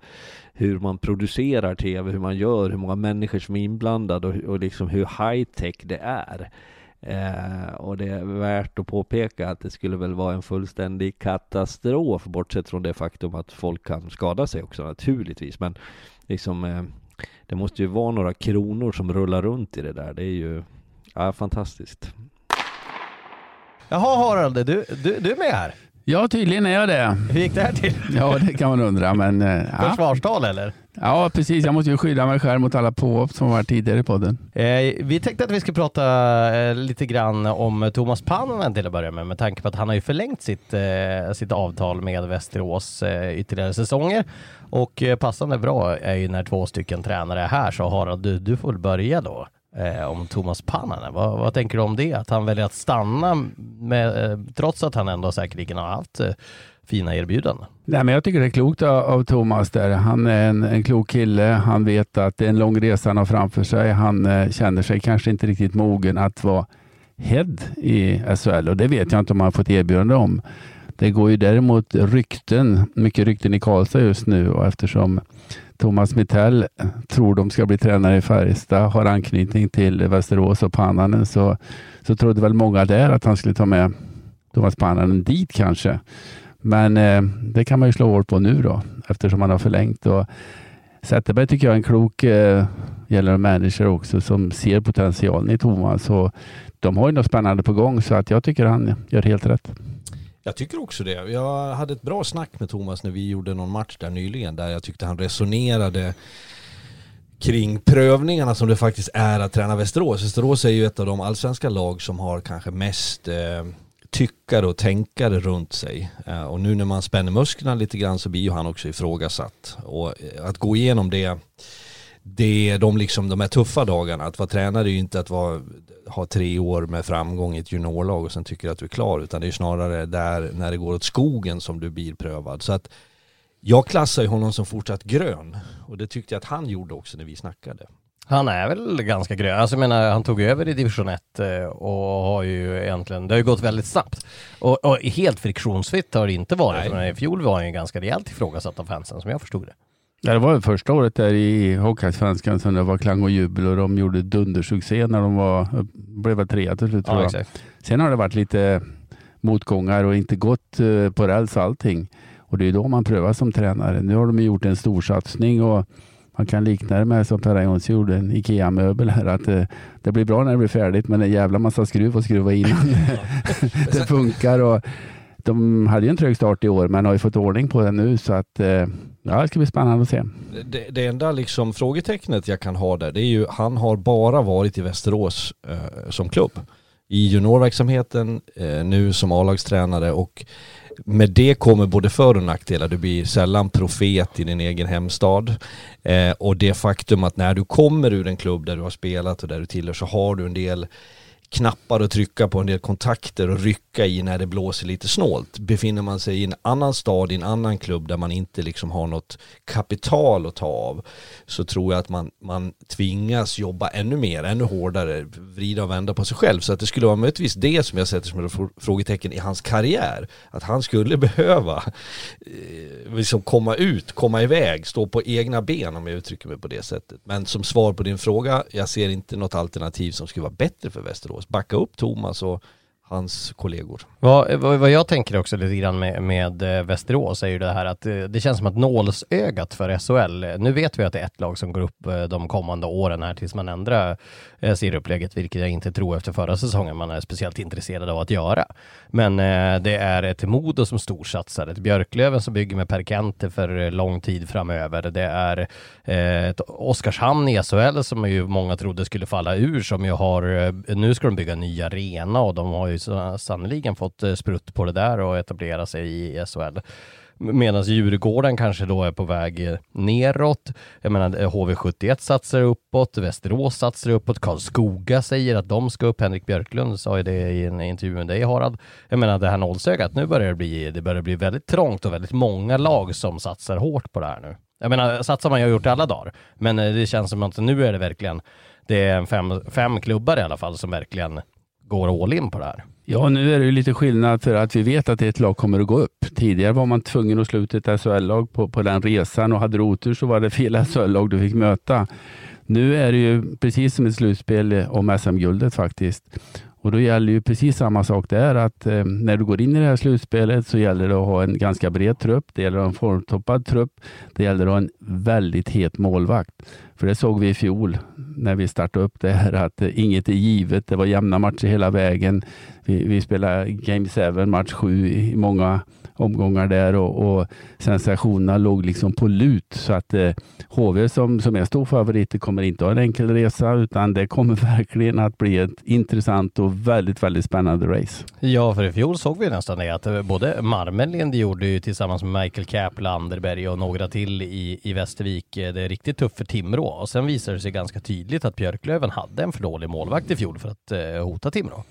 hur man producerar tv, hur man gör, hur många människor som är inblandade och, och liksom hur high tech det är. Eh, och det är värt att påpeka att det skulle väl vara en fullständig katastrof, bortsett från det faktum att folk kan skada sig också naturligtvis. Men liksom, eh, det måste ju vara några kronor som rullar runt i det där. Det är ju ja, fantastiskt. Jaha Harald, du, du, du är med här? Ja, tydligen är jag det. Hur gick det här till? Ja, det kan man undra. Men, eh, ja. Försvarstal eller? Ja, precis. Jag måste ju skydda mig själv mot alla påhopp som varit tidigare i podden. Eh, vi tänkte att vi ska prata eh, lite grann om Thomas Pannonen till att börja med, med tanke på att han har ju förlängt sitt, eh, sitt avtal med Västerås eh, ytterligare säsonger. Och eh, passande bra är ju när två stycken tränare är här, så Harald, du, du får väl då eh, om Thomas Pannanen. Vad, vad, tänker du om det? Att han väljer att stanna med, eh, trots att han ändå säkerligen har haft eh, fina erbjudanden. Nej, men jag tycker det är klokt av, av Thomas där. Han är en, en klok kille. Han vet att det är en lång resa han har framför sig. Han eh, känner sig kanske inte riktigt mogen att vara head i SHL och det vet jag inte om han fått erbjudande om. Det går ju däremot rykten, mycket rykten i Karlstad just nu och eftersom Thomas Mittell tror de ska bli tränare i Färjestad, har anknytning till Västerås och Pannanen så, så trodde väl många där att han skulle ta med Thomas Pannanen dit kanske. Men eh, det kan man ju slå hål på nu då eftersom han har förlängt. Och Zetterberg tycker jag är en klok eh, gäller manager också som ser potentialen i Thomas. Och de har ju något spännande på gång så att jag tycker han gör helt rätt. Jag tycker också det. Jag hade ett bra snack med Thomas när vi gjorde någon match där nyligen där jag tyckte han resonerade kring prövningarna som det faktiskt är att träna Västerås. Västerås är ju ett av de allsvenska lag som har kanske mest eh, tyckare och tänkare runt sig. Eh, och nu när man spänner musklerna lite grann så blir ju han också ifrågasatt. Och eh, att gå igenom det, det de, liksom, de här tuffa dagarna, att vara tränare är ju inte att vara, ha tre år med framgång i ett juniorlag och sen tycker att du är klar, utan det är snarare där när det går åt skogen som du blir prövad. Så att Jag klassar ju honom som fortsatt grön och det tyckte jag att han gjorde också när vi snackade. Han är väl ganska grön. Alltså jag menar, han tog över i division 1 eh, och har ju egentligen, det har ju gått väldigt snabbt. Och, och helt friktionsfritt har det inte varit. Men I fjol var han ju ganska rejält ifrågasatt av fansen som jag förstod det. Ja, det var ju första året där i Hockeyallsvenskan som det var klang och jubel och de gjorde dundersuccé när de var, blev trea till slut Ja. Sen har det varit lite motgångar och inte gått eh, på räls allting. Och det är då man prövar som tränare. Nu har de gjort en stor satsning och man kan likna det med som Per Jonsson gjorde, en IKEA-möbel här. Att eh, det blir bra när det blir färdigt men en jävla massa skruv att skruva in det funkar. Och de hade ju en trög start i år men har ju fått ordning på det nu så att eh, ja, det ska bli spännande att se. Det, det enda liksom frågetecknet jag kan ha där, det är ju han har bara varit i Västerås eh, som klubb. I juniorverksamheten, eh, nu som A-lagstränare och med det kommer både för och nackdelar. Du blir sällan profet i din egen hemstad. Eh, och det faktum att när du kommer ur en klubb där du har spelat och där du tillhör så har du en del knappar att trycka på, en del kontakter och rycka i när det blåser lite snålt. Befinner man sig i en annan stad, i en annan klubb där man inte liksom har något kapital att ta av så tror jag att man, man tvingas jobba ännu mer, ännu hårdare, vrida och vända på sig själv. Så att det skulle vara möjligtvis det som jag sätter som ett frågetecken i hans karriär. Att han skulle behöva eh, liksom komma ut, komma iväg, stå på egna ben om jag uttrycker mig på det sättet. Men som svar på din fråga, jag ser inte något alternativ som skulle vara bättre för Västerås. Backa upp Thomas och hans kollegor. Vad, vad, vad jag tänker också lite grann med, med eh, Västerås är ju det här att eh, det känns som att nålsögat för SHL. Eh, nu vet vi att det är ett lag som går upp de kommande åren här tills man ändrar serieupplägget, vilket jag inte tror efter förra säsongen man är speciellt intresserad av att göra. Men det är ett Modo som storsatsar, ett Björklöven som bygger med Per Kente för lång tid framöver. Det är ett Oskarshamn i SHL som ju många trodde skulle falla ur som ju har, nu ska de bygga en ny arena och de har ju så, sannoliken fått eh, sprutt på det där och etablera sig i SHL. Medan Djurgården kanske då är på väg eh, neråt. Jag menar eh, HV71 satsar uppåt, Västerås satsar uppåt, Karlskoga säger att de ska upp. Henrik Björklund sa ju det i en intervju med dig Harald. Jag menar det här nålsögat, nu börjar det bli, det börjar bli väldigt trångt och väldigt många lag som satsar hårt på det här nu. Jag menar satsar man ju har gjort det alla dagar, men det känns som att nu är det verkligen, det är fem, fem klubbar i alla fall som verkligen går all in på det här. Ja, nu är det ju lite skillnad för att vi vet att ett lag kommer att gå upp. Tidigare var man tvungen att slå ut ett SHL-lag på, på den resan och hade du otur så var det fel SHL-lag du fick möta. Nu är det ju precis som ett slutspel om SM-guldet faktiskt. Och då gäller ju precis samma sak där att eh, när du går in i det här slutspelet så gäller det att ha en ganska bred trupp. Det gäller att ha en formtoppad trupp. Det gäller att ha en väldigt het målvakt. För det såg vi i fjol när vi startade upp det här att eh, inget är givet. Det var jämna matcher hela vägen. Vi, vi spelade Game 7, match 7 i många omgångar där och, och sensationerna låg liksom på lut. Så att eh, HV som, som är stor favorit kommer inte ha en enkel resa utan det kommer verkligen att bli ett intressant och väldigt, väldigt spännande race. Ja, för i fjol såg vi nästan det att eh, både Marmelind gjorde ju tillsammans med Michael Kapla, Landerberg och några till i, i Västervik eh, det är riktigt tufft för Timrå och sen visade det sig ganska tydligt att Björklöven hade en för dålig målvakt i fjol för att eh, hota Timrå.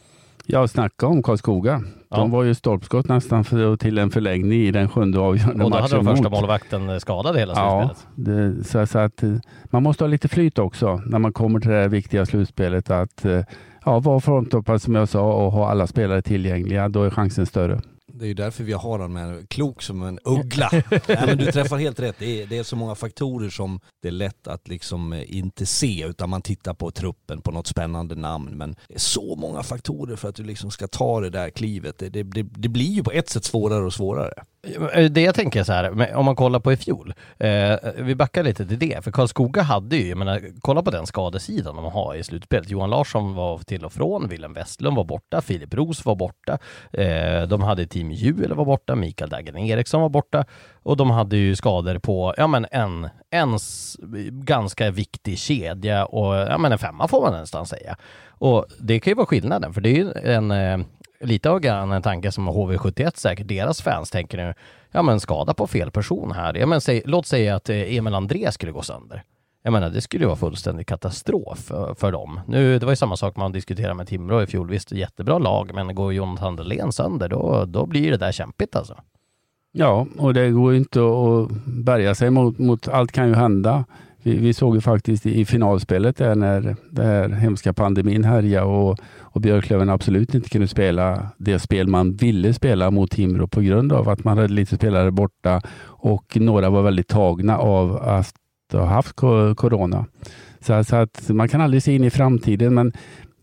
Ja, snacka om Karlskoga. De Ja. var ju stolpskott nästan för, till en förlängning i den sjunde avgörande Och då hade de matchen första mot. målvakten eh, skadad hela Ja, slutspelet. det, så, så att eh, man måste ha lite flyt också när man kommer till det här viktiga slutspelet. Att eh, ja, vara fronttoppad som jag sa och ha alla spelare tillgängliga. Då är chansen större. Det är ju därför vi har honom med, klok som en uggla. Nej, men du träffar helt rätt, det är, det är så många faktorer som det är lätt att liksom eh, inte se utan man tittar på truppen, på något spännande namn. Men det är så många faktorer för att du liksom ska ta det där klivet. Det, det, det, det blir ju på ett sätt svårare och svårare. Eh, det jag tänker så här, om man kollar på i fjol, eh, vi backar lite till det, för Karlskoga hade ju, jag menar, kolla på den skadesidan de har i slutspelet. Johan Larsson var till och från, Willem Westlund var borta, Filip Roos var borta, eh, de hade Team Juel var borta, Mikael Dagen Eriksson var borta och de hade ju skador på, ja men en, en ganska viktig kedja och ja men en femma får man nästan säga. Och det kan ju vara skillnaden, för det är ju en eh, lite av en tanke som HV71 säkert, deras fans tänker nu, ja men skada på fel person här. Ja, men säg, låt säga att eh, Emil André skulle gå sönder. Jag menar, det skulle ju vara fullständig katastrof för, för dem. Nu, det var ju samma sak man diskuterade med Timrå i fjol. Visst, jättebra lag, men går Jonathan Dahlén sönder, då, då blir det där kämpigt alltså. Ja, och det går ju inte att bärga sig mot, mot allt kan ju hända. Vi, vi såg ju faktiskt i finalspelet där när den här hemska pandemin härjade och, och Björklöven absolut inte kunde spela det spel man ville spela mot Timrå på grund av att man hade lite spelare borta och några var väldigt tagna av att ha haft corona. Så, så att man kan aldrig se in i framtiden, men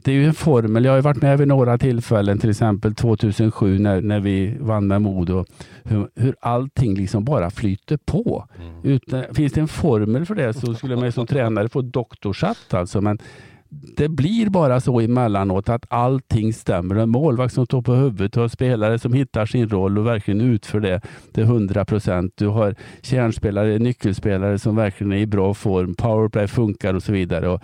det är ju en formel. Jag har varit med vid några tillfällen, till exempel 2007 när, när vi vann med Modo, hur, hur allting liksom bara flyter på. Mm. Utan, finns det en formel för det så skulle man som tränare få doktorshatt alltså. Men det blir bara så emellanåt att allting stämmer. En målvakt som står på huvudet, och spelare som hittar sin roll och verkligen utför det till 100 procent. Du har kärnspelare, nyckelspelare som verkligen är i bra form. Powerplay funkar och så vidare. Och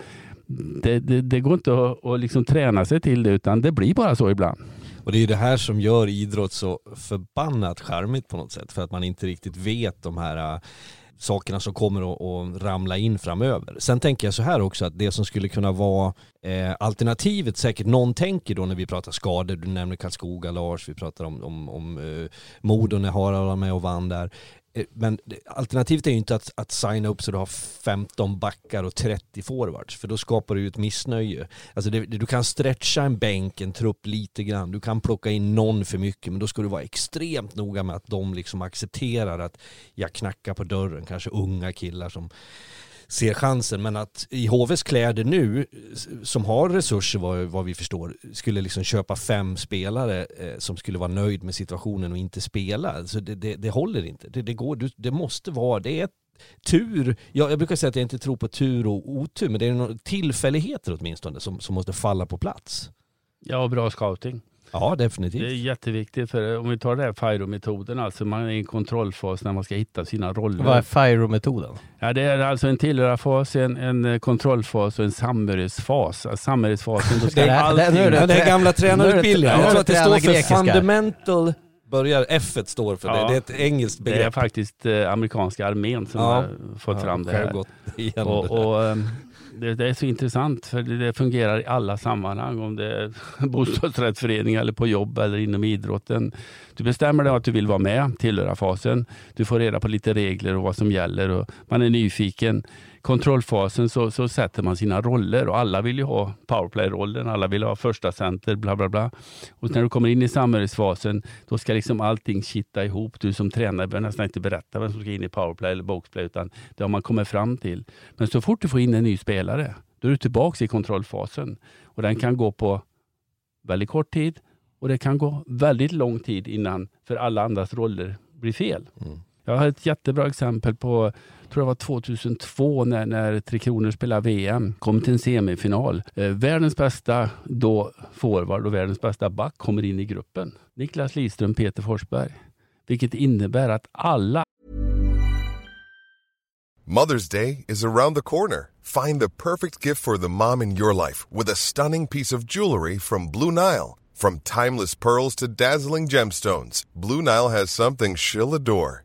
det, det, det, går inte att, att liksom träna sig till det utan det blir bara så ibland. Och det är ju det här som gör idrott så förbannat charmigt på något sätt för att man inte riktigt vet de här äh, sakerna som kommer att, ramla in framöver. Sen tänker jag så här också att det som skulle kunna vara eh, alternativet, säkert någon tänker då när vi pratar skador, du nämner Karlskoga, Lars, vi pratar om, om, om eh, Modo när Harald var med och vann där. Eh, men alternativet är ju inte att, att signa upp så du har 15 backar och 30 forwards, för då skapar du ju ett missnöje. Alltså det, du kan stretcha en bänk, en trupp lite grann, du kan plocka in någon för mycket, men då ska du vara extremt noga med att de liksom accepterar att jag knackar på dörren, kanske unga killar som ser chansen. Men att i HVs kläder nu, som har resurser vad, vad vi förstår, skulle liksom köpa fem spelare eh, som skulle vara nöjd med situationen och inte spela. Så det, det, det håller inte. Det, det, går, det måste vara, det är tur, jag, jag brukar säga att jag inte tror på tur och otur, men det är några tillfälligheter åtminstone som, som måste falla på plats. Ja, bra scouting. Ja, definitivt. Det är jätteviktigt. För om vi tar det här FIRO-metoden, alltså man är i en kontrollfas när man ska hitta sina roller. Vad är FIRO-metoden? Ja, det är alltså en tillhörarfas, en, en kontrollfas och en samhörighetsfas. Alltså, samhörighetsfasen, då ska det, allting... det, det, det är gamla tränarutbildningen. Jag tror att det står för grekiska. fundamental börjar, F står för ja, det. Det är ett engelskt begrepp. Det är faktiskt eh, amerikanska armén som ja, har fått ja, fram det här. Och, och, ehm, det, det, är så intressant för det, det, fungerar i alla sammanhang. Om det är bostadsrättsförening eller på jobb eller inom idrotten. Du bestämmer dig att du vill vara med, tillhöra fasen. Du får reda på lite regler och vad som gäller och man är nyfiken kontrollfasen så, så sätter man sina roller och alla vill ju ha powerplay-rollen, alla vill ha första center, bla bla bla. Och när du kommer in i samhörighetsfasen, då ska liksom allting kitta ihop. Du som tränare behöver nästan inte berätta vem som ska in i powerplay eller boxplay, utan det har man kommit fram till. Men så fort du får in en ny spelare, då är du tillbaka i kontrollfasen. Och den kan gå på väldigt kort tid och det kan gå väldigt lång tid innan för alla andras roller blir fel. Mm. Jag har ett jättebra exempel på tror det var 2002 när, när Tre Kronor spelade VM, kom till en semifinal. Eh, världens bästa då forward och världens bästa back kommer in i gruppen. Niklas Lidström, Peter Forsberg. Vilket innebär att alla Mother's Day is around the corner. Find the perfect gift for the mom in your life with a stunning piece of jewelry from Blue Nile. From timeless pearls to dazzling gemstones, Blue Nile has something she'll adore.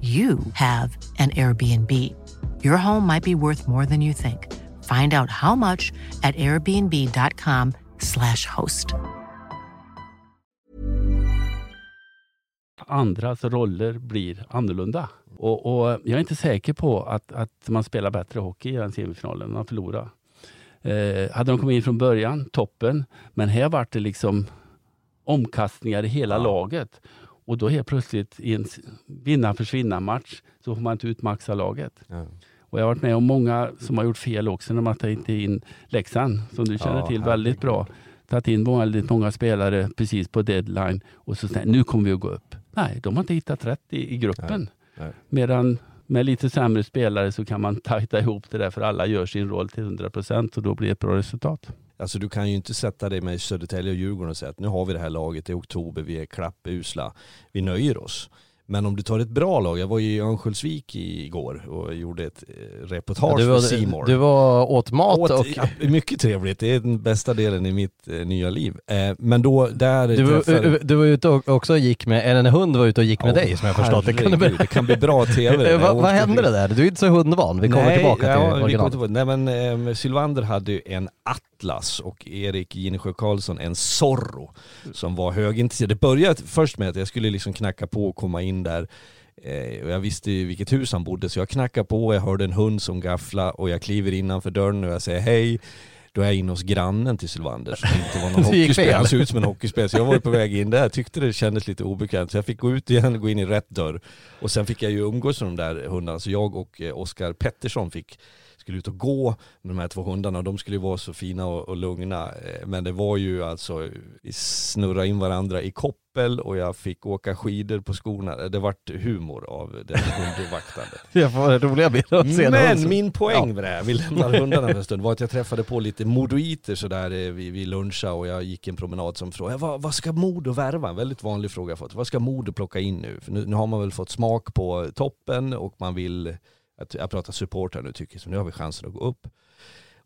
you have an Airbnb. Your home might be worth more than you think. Find out how much at airbnb.com slash host. andras roller blir annorlunda. Och, och jag är inte säker på att, att man spelar bättre hockey i den semifinalen, man förlorar. Eh, hade de kommit in från början, toppen. Men här vart det liksom omkastningar i hela ja. laget. Och då helt plötsligt i en vinna-försvinna-match så får man inte utmaxa laget. Ja. Och jag har varit med om många som har gjort fel också när man tar inte in Leksand, som du känner ja, till väldigt bra. Tagit in väldigt många spelare precis på deadline och så säger nu kommer vi att gå upp. Nej, de har inte hittat rätt i, i gruppen. Nej, nej. Medan med lite sämre spelare så kan man tajta ihop det där för alla gör sin roll till 100 procent och då blir det ett bra resultat. Alltså du kan ju inte sätta dig med Södertälje och Djurgården och säga att nu har vi det här laget, i oktober, vi är klappusla, vi nöjer oss. Men om du tar ett bra lag, jag var i Örnsköldsvik igår och gjorde ett eh, reportage ja, för Simor. Du var åt mat åt, och... Ja, mycket trevligt, det är den bästa delen i mitt eh, nya liv. Eh, men då, där du, träffade... du var ute och också gick med, eller en hund var ute och gick med oh, dig som jag förstått det. Kan du... det kan bli bra tv. vad vad hände det där? Du är inte så hundvan, vi kommer Nej, tillbaka ja, till originalet. Nej men eh, Sylvander hade ju en Atlas och Erik Ginesjö Karlsson en Zorro som var högintresserad. Det började först med att jag skulle liksom knacka på och komma in där eh, och jag visste ju vilket hus han bodde så jag knackade på, jag hörde en hund som gaffla och jag kliver innanför dörren och jag säger hej. Då är jag inne hos grannen till Sylvander som inte var någon hockeyspelare. Han såg ut som en hockeyspelare. Så jag var på väg in där, tyckte det kändes lite obekvämt. Så jag fick gå ut igen och gå in i rätt dörr. Och sen fick jag ju umgås med de där hundarna. Så jag och eh, Oskar Pettersson fick skulle ut och gå med de här två hundarna. De skulle ju vara så fina och, och lugna. Eh, men det var ju alltså, vi snurrade in varandra i koppel och jag fick åka skidor på skorna. Det vart humor av det hundvaktandet. jag får roliga bilder att se Men min poäng med det här, vi lämnar hundarna för en stund, var att jag träffade på lite modoiter sådär eh, vid, vid luncha och jag gick en promenad som frågade vad, vad ska Modo värva? En väldigt vanlig fråga jag fått. Vad ska Modo plocka in nu? För nu, nu har man väl fått smak på toppen och man vill jag pratar supportrar nu tycker så nu har vi chansen att gå upp.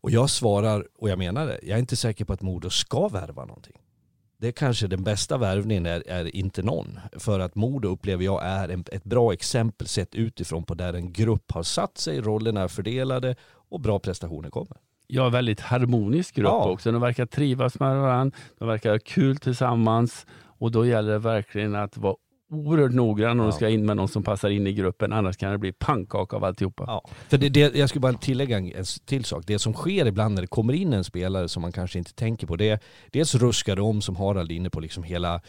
Och jag svarar, och jag menar det, jag är inte säker på att Modo ska värva någonting. Det är kanske den bästa värvningen är, är inte någon. För att Modo upplever jag är en, ett bra exempel sett utifrån på där en grupp har satt sig, rollerna är fördelade och bra prestationer kommer. Ja, väldigt harmonisk grupp ja. också. De verkar trivas med varandra, de verkar ha kul tillsammans och då gäller det verkligen att vara oerhört noggrann om ja. du ska in med någon som passar in i gruppen, annars kan det bli pannkaka av alltihopa. Ja. För det, det, jag skulle bara tillägga en till sak. Det som sker ibland när det kommer in en spelare som man kanske inte tänker på, det är dels ruskar de om, som Harald är inne på, liksom hela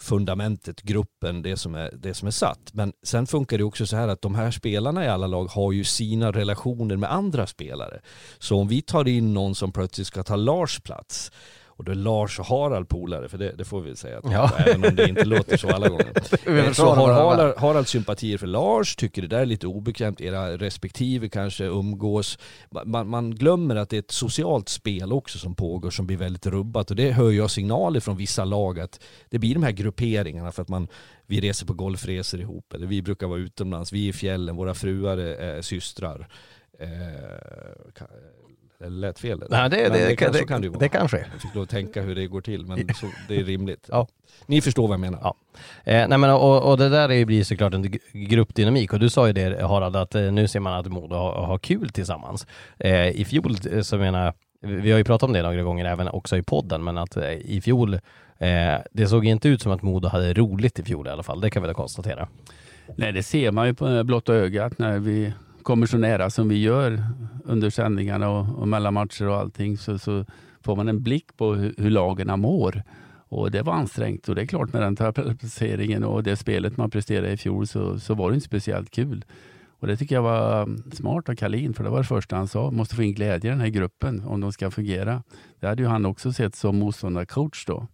fundamentet, gruppen, det som, är, det som är satt. Men sen funkar det också så här att de här spelarna i alla lag har ju sina relationer med andra spelare. Så om vi tar in någon som plötsligt ska ta Lars plats, och då är Lars och Harald polare, för det, det får vi säga, att ja. även om det inte låter så alla gånger. så har Harald, Harald sympatier för Lars, tycker det där är lite obekvämt, era respektive kanske umgås. Man, man, glömmer att det är ett socialt spel också som pågår som blir väldigt rubbat och det hör jag signaler från vissa lag att det blir de här grupperingarna för att man vi reser på golfresor ihop, eller vi brukar vara utomlands, vi är i fjällen, våra fruar är, är systrar. Eh, det lät fel. Nej, det, det, det, kan, det, kan det, det kan ske. Jag fick lov att tänka hur det går till, men så, det är rimligt. Ja. Ni förstår vad jag menar. Ja. Eh, nej, men, och, och det där är, blir såklart en gruppdynamik och du sa ju det Harald, att eh, nu ser man att Modo har, har kul tillsammans. Eh, I fjol eh, så menar vi har ju pratat om det några gånger även också i podden, men att eh, i fjol, eh, det såg inte ut som att Modo hade roligt i fjol i alla fall, det kan vi väl konstatera. Nej, det ser man ju på blotta ögat när vi kommer så nära som vi gör under sändningarna och, och mellan matcher och allting så, så får man en blick på hur, hur lagen mår. Och det var ansträngt och det är klart med den placeringen och det spelet man presterade i fjol så, så var det inte speciellt kul. Och det tycker jag var smart av Kalin, för det var det första han sa. Måste få in glädje i den här gruppen om de ska fungera. Det hade ju han också sett som motståndarcoach då.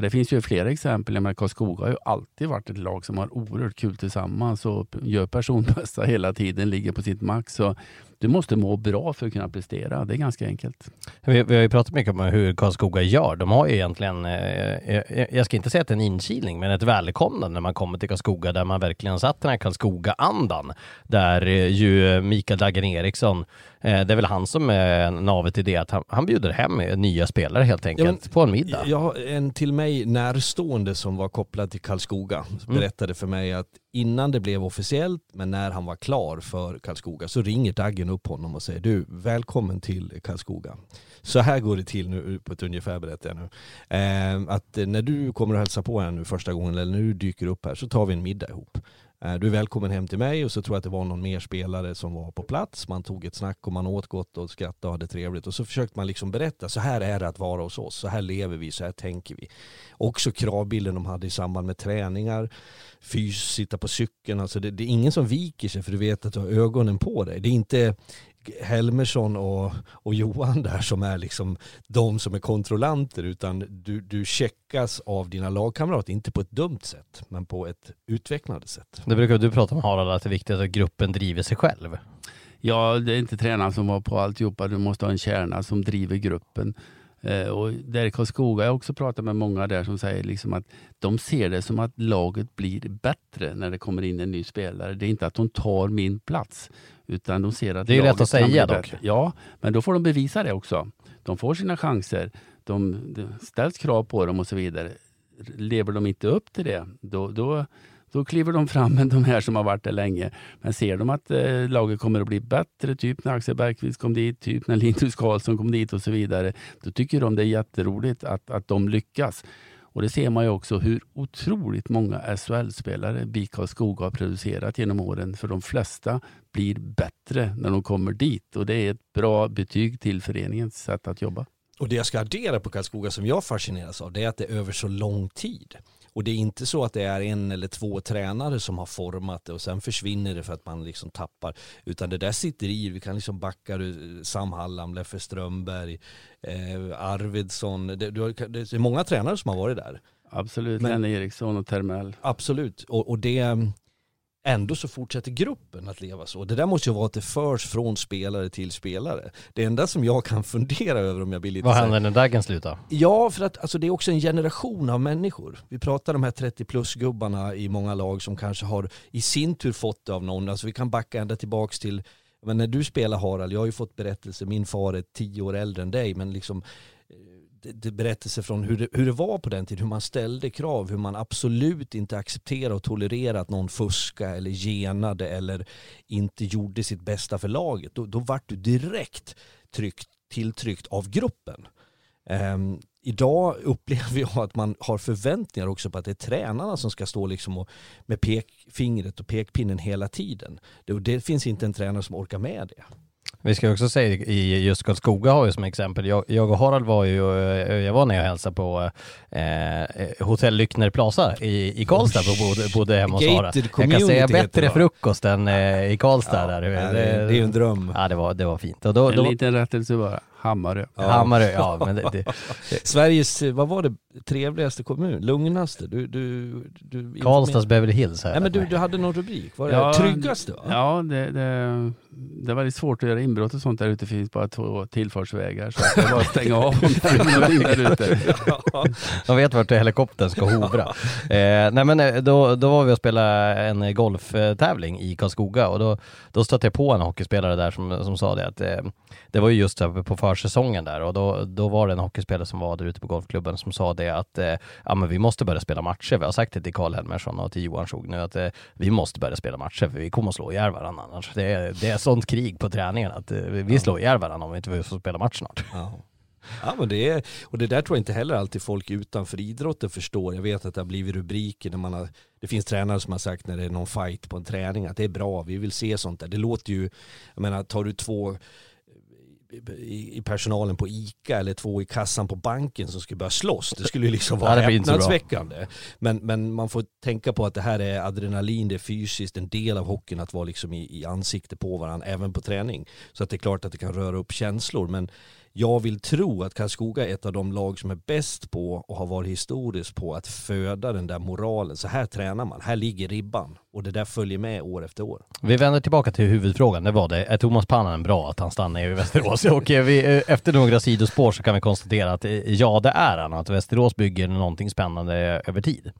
Och det finns ju flera exempel. Jag Karlskoga har ju alltid varit ett lag som har oerhört kul tillsammans och gör personbästa hela tiden, ligger på sitt max. Så du måste må bra för att kunna prestera. Det är ganska enkelt. Vi, vi har ju pratat mycket om hur Karlskoga gör. De har ju egentligen, eh, eh jag ska inte säga att det är en inkilning, men ett välkomnande när man kommer till Karlskoga där man verkligen satt den här Karlskoga-andan. Där eh, ju Mikael Dagen Eriksson, eh, det är väl han som är navet i det, att han, han bjuder hem nya spelare helt enkelt ja, men, på en middag. Ja, en till mig mig närstående som var kopplad till Karlskoga berättade för mig att innan det blev officiellt, men när han var klar för Karlskoga, så ringer Daggen upp honom och säger du, välkommen till Karlskoga. Så här går det till nu på ett ungefär berättar jag nu. Eh, att när du kommer och hälsa på här nu första gången, eller när du dyker upp här, så tar vi en middag ihop. Eh, du är välkommen hem till mig och så tror jag att det var någon mer spelare som var på plats. Man tog ett snack och man åt gott och skrattade och hade trevligt. Och så försökte man liksom berätta, så här är det att vara hos oss. Så här lever vi, så här tänker vi. Också kravbilden de hade i samband med träningar. Fys, sitta på cykeln. Alltså det, det är ingen som viker sig för du vet att du har ögonen på dig. Det är inte Helmersson och, och Johan där som är liksom de som är kontrollanter utan du, du checkas av dina lagkamrater, inte på ett dumt sätt men på ett utvecklande sätt. Det brukar du prata om Harald, att det är viktigt att gruppen driver sig själv. Ja, det är inte tränaren som var på alltihopa. Du måste ha en kärna som driver gruppen. Eh, och där i Karlskoga, jag har också pratat med många där som säger liksom att de ser det som att laget blir bättre när det kommer in en ny spelare. Det är inte att de tar min plats. Utan de ser att Det är lätt att säga dock. Ja, men då får de bevisa det också. De får sina chanser. De, det ställs krav på dem och så vidare. Lever de inte upp till det, då, då, då kliver de fram med de här som har varit där länge. Men ser de att eh, laget kommer att bli bättre, typ när Axel Bergqvist kom dit, typ när Linus Karlsson kom dit och så vidare, då tycker de det är jätteroligt att, att de lyckas. Och det ser man ju också hur otroligt många SHL-spelare BIK Karlskoga har producerat genom åren. För de flesta blir bättre när de kommer dit och det är ett bra betyg till föreningens sätt att jobba. Och det jag ska addera på Karlskoga som jag fascineras av det är att det är över så lång tid. Och det är inte så att det är en eller två tränare som har format det och sen försvinner det för att man liksom tappar. Utan det där sitter i, vi kan liksom backa Sam Hallam, Leffe Strömberg, eh, Arvidsson. Det, det är många tränare som har varit där. Absolut, Men- Lenne Eriksson och Termell. Absolut, och, och det ändå så fortsätter gruppen att leva så. Det där måste ju vara att det förs från spelare till spelare. Det enda som jag kan fundera över om jag blir lite Vad händer när Daggen slutar? Ja, för att alltså, det är också en generation av människor. Vi pratar de här 30 plus gubbarna i många lag som kanske har i sin tur fått det av någon. Alltså vi kan backa ända tillbaks till, men när du spelar Harald, jag har ju fått berättelser, min far är tio år äldre än dig, men liksom det, berättelser från hur det, hur det var på den tiden, hur man ställde krav, hur man absolut inte accepterade och tolererade att någon fuskade eller genade eller inte gjorde sitt bästa för laget. Då, då vart du direkt tryckt, tilltryckt av gruppen. Um, idag upplever jag att man har förväntningar också på att det är tränarna som ska stå liksom och, med pekfingret och pekpinnen hela tiden. Det, det finns inte en tränare som orkar med det. Vi ska också säga i just Karlskoga har ju som exempel, jag, jag och Harald var ju, eh, jag var när jag hälsade på eh, Hotell Lyckner Plaza i, i Karlstad och bodde, bodde hemma hos Harald. Gated Jag kan säga bättre frukost än eh, i Karlstad där. det, är- det är ju en dröm. Ja det var, det var fint. Och då, En då, liten rättelse bara. Hammarö. Hammarö, ja men det, det, Sveriges, vad var det, trevligaste kommun? Lugnaste? Du, du, du Karlstads Beverly Hills här. Nej men du, du hade någon rubrik, var det Ja, tryggaste va? Ja, det, det, det är väldigt svårt att göra inbrott och sånt där ute. Det finns bara två tillfartsvägar. Så det bara att stänga av om det är någonting där ute. De vet vart helikoptern ska hovra. eh, nej men eh, då, då var vi och spelade en golftävling i Karlskoga och då, då stötte jag på en hockeyspelare där som, som sa det att eh, det var ju just på försäsongen där och då, då var det en hockeyspelare som var där ute på golfklubben som sa det att eh, ja men vi måste börja spela matcher. Vi har sagt det till Karl Helmersson och till Johan Skog nu att eh, vi måste börja spela matcher för vi kommer att slå ihjäl varandra annars. Det är, det är sånt krig på träningen att eh, vi slår ihjäl varandra om vi inte får spela match snart. Ja. Ja men det är, och det där tror jag inte heller alltid folk utanför idrotten förstår. Jag vet att det har blivit rubriker när man har, det finns tränare som har sagt när det är någon fight på en träning att det är bra, vi vill se sånt där. Det låter ju, jag menar tar du två i, i personalen på ICA eller två i kassan på banken som skulle börja slåss. Det skulle ju liksom vara häpnadsväckande. Men, men man får tänka på att det här är adrenalin, det är fysiskt, en del av hockeyn att vara liksom i, i ansikte på varandra, även på träning. Så att det är klart att det kan röra upp känslor. Men jag vill tro att Karlskoga är ett av de lag som är bäst på och har varit historiskt på att föda den där moralen. Så här tränar man, här ligger ribban. Och det där följer med år efter år. Vi vänder tillbaka till huvudfrågan, det var det. Är Thomas Pannanen bra att han stannar i Västerås? Och eh, vi, eh, efter några sidospår så kan vi konstatera att eh, ja, det är han. Att Västerås bygger någonting spännande över tid.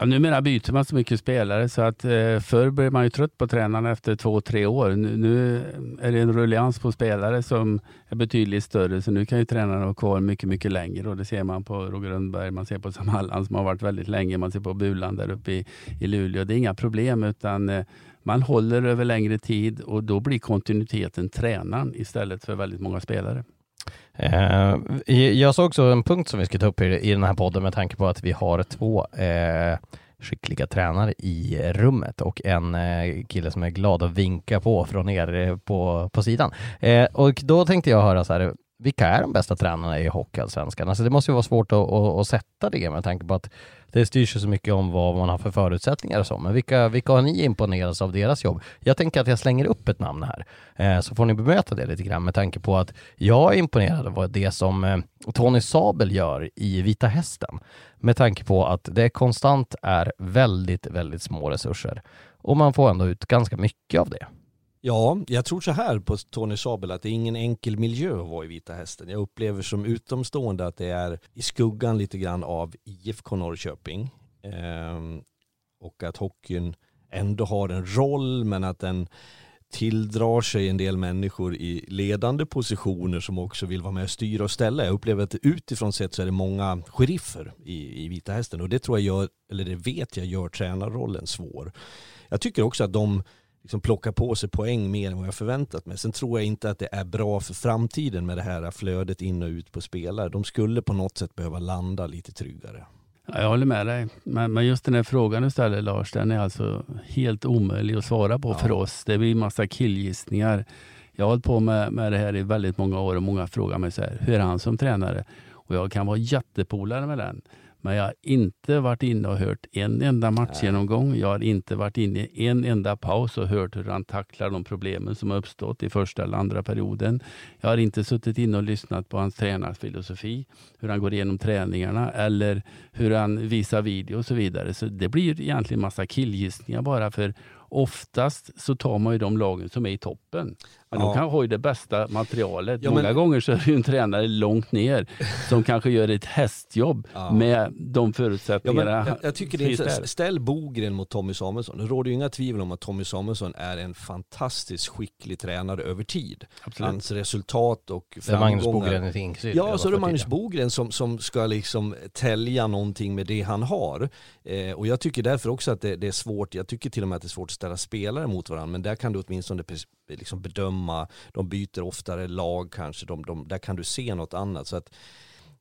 Ja, numera byter man så mycket spelare så att eh, förr blev man ju trött på tränarna efter två, tre år. Nu, nu är det en rullians på spelare som är betydligt större så nu kan ju tränarna vara kvar mycket, mycket längre och det ser man på Roger Rönnberg, man ser på Sam Halland som har varit väldigt länge, man ser på Bulan där uppe i, i Luleå. Det är inga problem utan eh, man håller över längre tid och då blir kontinuiteten tränaren istället för väldigt många spelare. Eh, jag såg också en punkt som vi ska ta upp i, i den här podden med tanke på att vi har två eh, skickliga tränare i rummet och en eh, kille som är glad att vinka på från er eh, på, på sidan. Eh, och då tänkte jag höra så här, vilka är de bästa tränarna i Hockeyallsvenskan? Alltså det måste ju vara svårt att, att, att, sätta det med tanke på att det styrs ju så mycket om vad man har för förutsättningar och så. Men vilka, vilka har ni imponerats av deras jobb? Jag tänker att jag slänger upp ett namn här, eh, så får ni bemöta det lite grann med tanke på att jag är imponerad av det som eh, Tony Sabel gör i Vita Hästen. Med tanke på att det konstant är väldigt, väldigt små resurser. Och man får ändå ut ganska mycket av det. Ja, jag tror så här på Tony Sabel att det är ingen enkel miljö att vara i Vita Hästen. Jag upplever som utomstående att det är i skuggan lite grann av IFK Norrköping. Eh, och att hockeyn ändå har en roll men att den tilldrar sig en del människor i ledande positioner som också vill vara med och styra och ställa. Jag upplever att utifrån sett så är det många sheriffer i, i Vita Hästen och det tror jag gör, eller det vet jag gör tränarrollen svår. Jag tycker också att de liksom plocka på sig poäng mer än vad jag förväntat mig. Sen tror jag inte att det är bra för framtiden med det här flödet in och ut på spelare. De skulle på något sätt behöva landa lite tryggare. Ja, jag håller med dig. Men, men, just den här frågan du ställer Lars, den är alltså helt omöjlig att svara på ja. för oss. Det blir massa killgissningar. Jag har hållit på med, med det här i väldigt många år och många frågar mig så här, hur är han som tränare? Och jag kan vara jättepolare med den. Men jag har inte varit inne och hört en enda matchgenomgång. Jag har inte varit inne i en enda paus och hört hur han tacklar de problemen som har uppstått i första eller andra perioden. Jag har inte suttit inne och lyssnat på hans tränarfilosofi, hur han går igenom träningarna eller hur han visar video och så vidare. Så det blir egentligen massa killgissningar bara för oftast så tar man ju de lagen som är i toppen. Men ja. de kan ha ju det bästa materialet. Ja, Många men... gånger så är det ju en tränare långt ner som kanske gör ett hästjobb ja. med de förutsättningarna. Ja, jag, jag, tycker det är ställ Bogren mot Tommy Samuelsson. Det råder ju inga tvivel om att Tommy Samuelsson är en fantastiskt skicklig tränare över tid. Absolut. Hans resultat och framgångar. Magnus Bogren är inklusive. Ja, så är det Magnus Bogren som, som ska liksom tälja någonting med det han har. Eh, och jag tycker därför också att det, det, är svårt, jag tycker till och med att det är svårt att ställa spelare mot varandra, men där kan du åtminstone liksom bedöma, de byter oftare lag kanske, de, de, där kan du se något annat. Så att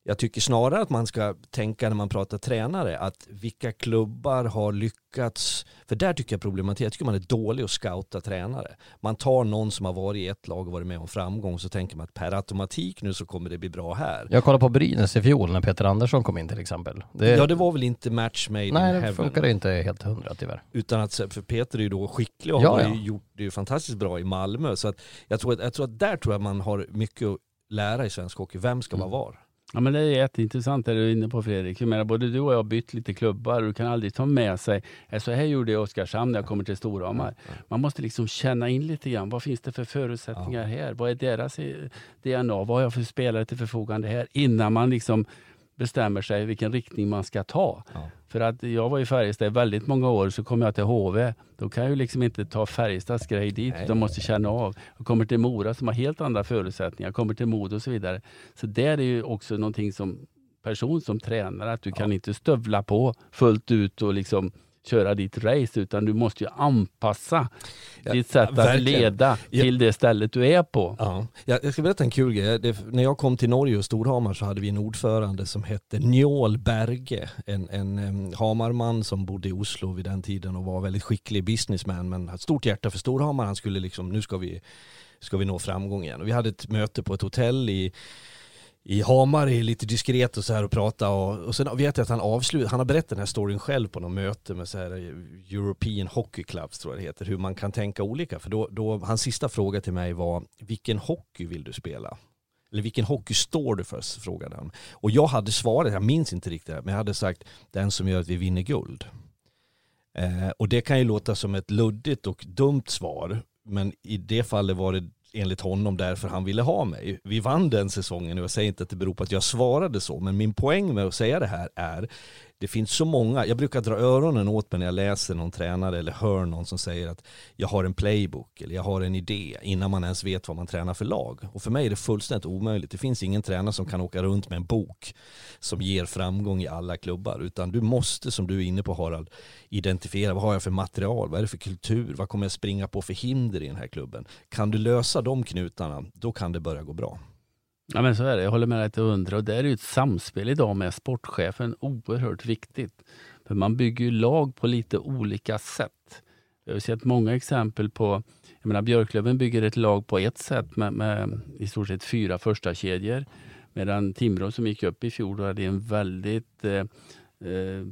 jag tycker snarare att man ska tänka när man pratar tränare att vilka klubbar har lyckats, för där tycker jag problematik, jag tycker man är dålig att scouta tränare. Man tar någon som har varit i ett lag och varit med om framgång så tänker man att per automatik nu så kommer det bli bra här. Jag kollade på Brynäs i fjol när Peter Andersson kom in till exempel. Det... Ja det var väl inte match made Nej det funkade inte helt hundra tyvärr. Utan att, för Peter är ju då skicklig och ja, har ja. gjort det ju fantastiskt bra i Malmö. Så att jag tror att, jag tror att där tror jag man har mycket att lära i svensk hockey. Vem ska mm. vara var? Ja, men det är jätteintressant det du är inne på Fredrik. Jag menar, både du och jag har bytt lite klubbar och du kan aldrig ta med sig, äh, så här gjorde jag i Oskarshamn när jag kommer till Storhammar. Man måste liksom känna in lite grann, vad finns det för förutsättningar här? Vad är deras eh, DNA? Vad har jag för spelare till förfogande här? Innan man liksom bestämmer sig vilken riktning man ska ta. Ja. För att jag var i Färjestad väldigt många år, så kom jag till HV. Då kan jag ju liksom inte ta Färjestads grej dit, Nej. utan måste känna av. Jag kommer till Mora som har helt andra förutsättningar, jag kommer till Modo och så vidare. Så där är ju också någonting som person som tränare, att du ja. kan inte stövla på fullt ut och liksom köra ditt race utan du måste ju anpassa ja, ditt sätt ja, att leda till det stället du är på. Ja. Jag ska berätta en kul grej. Det, när jag kom till Norge och Storhamar så hade vi en ordförande som hette Njål Berge. En, en, en Hamarman som bodde i Oslo vid den tiden och var väldigt skicklig businessman men hade stort hjärta för Storhamar. Han skulle liksom, nu ska vi, ska vi nå framgång igen. Och vi hade ett möte på ett hotell i i Hamar är lite diskret och så här och prata och, och sen vet jag att han avslutar, han har berättat den här storyn själv på något möte med så här European Hockey Clubs tror jag det heter, hur man kan tänka olika. För då, då, hans sista fråga till mig var, vilken hockey vill du spela? Eller vilken hockey står du för? frågade han. Och jag hade svarat, jag minns inte riktigt, men jag hade sagt den som gör att vi vinner guld. Eh, och det kan ju låta som ett luddigt och dumt svar, men i det fallet var det enligt honom därför han ville ha mig. Vi vann den säsongen och jag säger inte att det beror på att jag svarade så, men min poäng med att säga det här är det finns så många, jag brukar dra öronen åt mig när jag läser någon tränare eller hör någon som säger att jag har en playbook eller jag har en idé innan man ens vet vad man tränar för lag. Och för mig är det fullständigt omöjligt. Det finns ingen tränare som kan åka runt med en bok som ger framgång i alla klubbar. Utan du måste, som du är inne på Harald, identifiera vad har jag för material, vad är det för kultur, vad kommer jag springa på för hinder i den här klubben. Kan du lösa de knutarna, då kan det börja gå bra. Ja men så är det, jag håller med dig till hundra. Och det är ju ett samspel idag med sportchefen oerhört viktigt. För man bygger ju lag på lite olika sätt. Jag har sett många exempel på, jag menar Björklöven bygger ett lag på ett sätt med, med i stort sett fyra första kedjor Medan Timrå som gick upp i fjol då hade en väldigt eh, eh,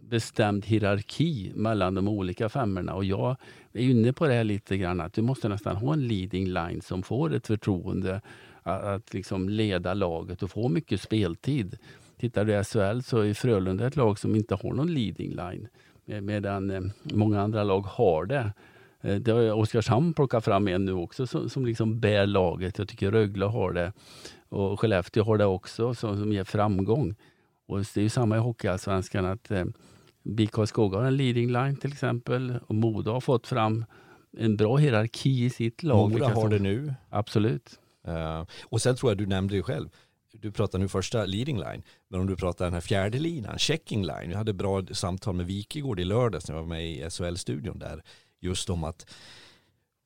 bestämd hierarki mellan de olika femmorna. Och jag är inne på det här lite grann att du måste nästan ha en leading line som får ett förtroende att, att liksom leda laget och få mycket speltid. Tittar du i SHL så är Frölunda ett lag som inte har någon leading line medan eh, många andra lag har det. Eh, det har Oskarshamn plockat fram en nu också som, som liksom bär laget. Jag tycker Rögle har det. Och Skellefteå har det också som, som ger framgång. Och det är ju samma i Hockeyallsvenskan att eh, BIK Karlskoga har en leading line till exempel och Modo har fått fram en bra hierarki i sitt lag. Modo har det nu. Absolut. Uh, och sen tror jag du nämnde ju själv, du pratar nu första leading line, men om du pratar den här fjärde linan, checking line. Jag hade bra samtal med Wikegård i lördags när jag var med i SHL-studion där, just om att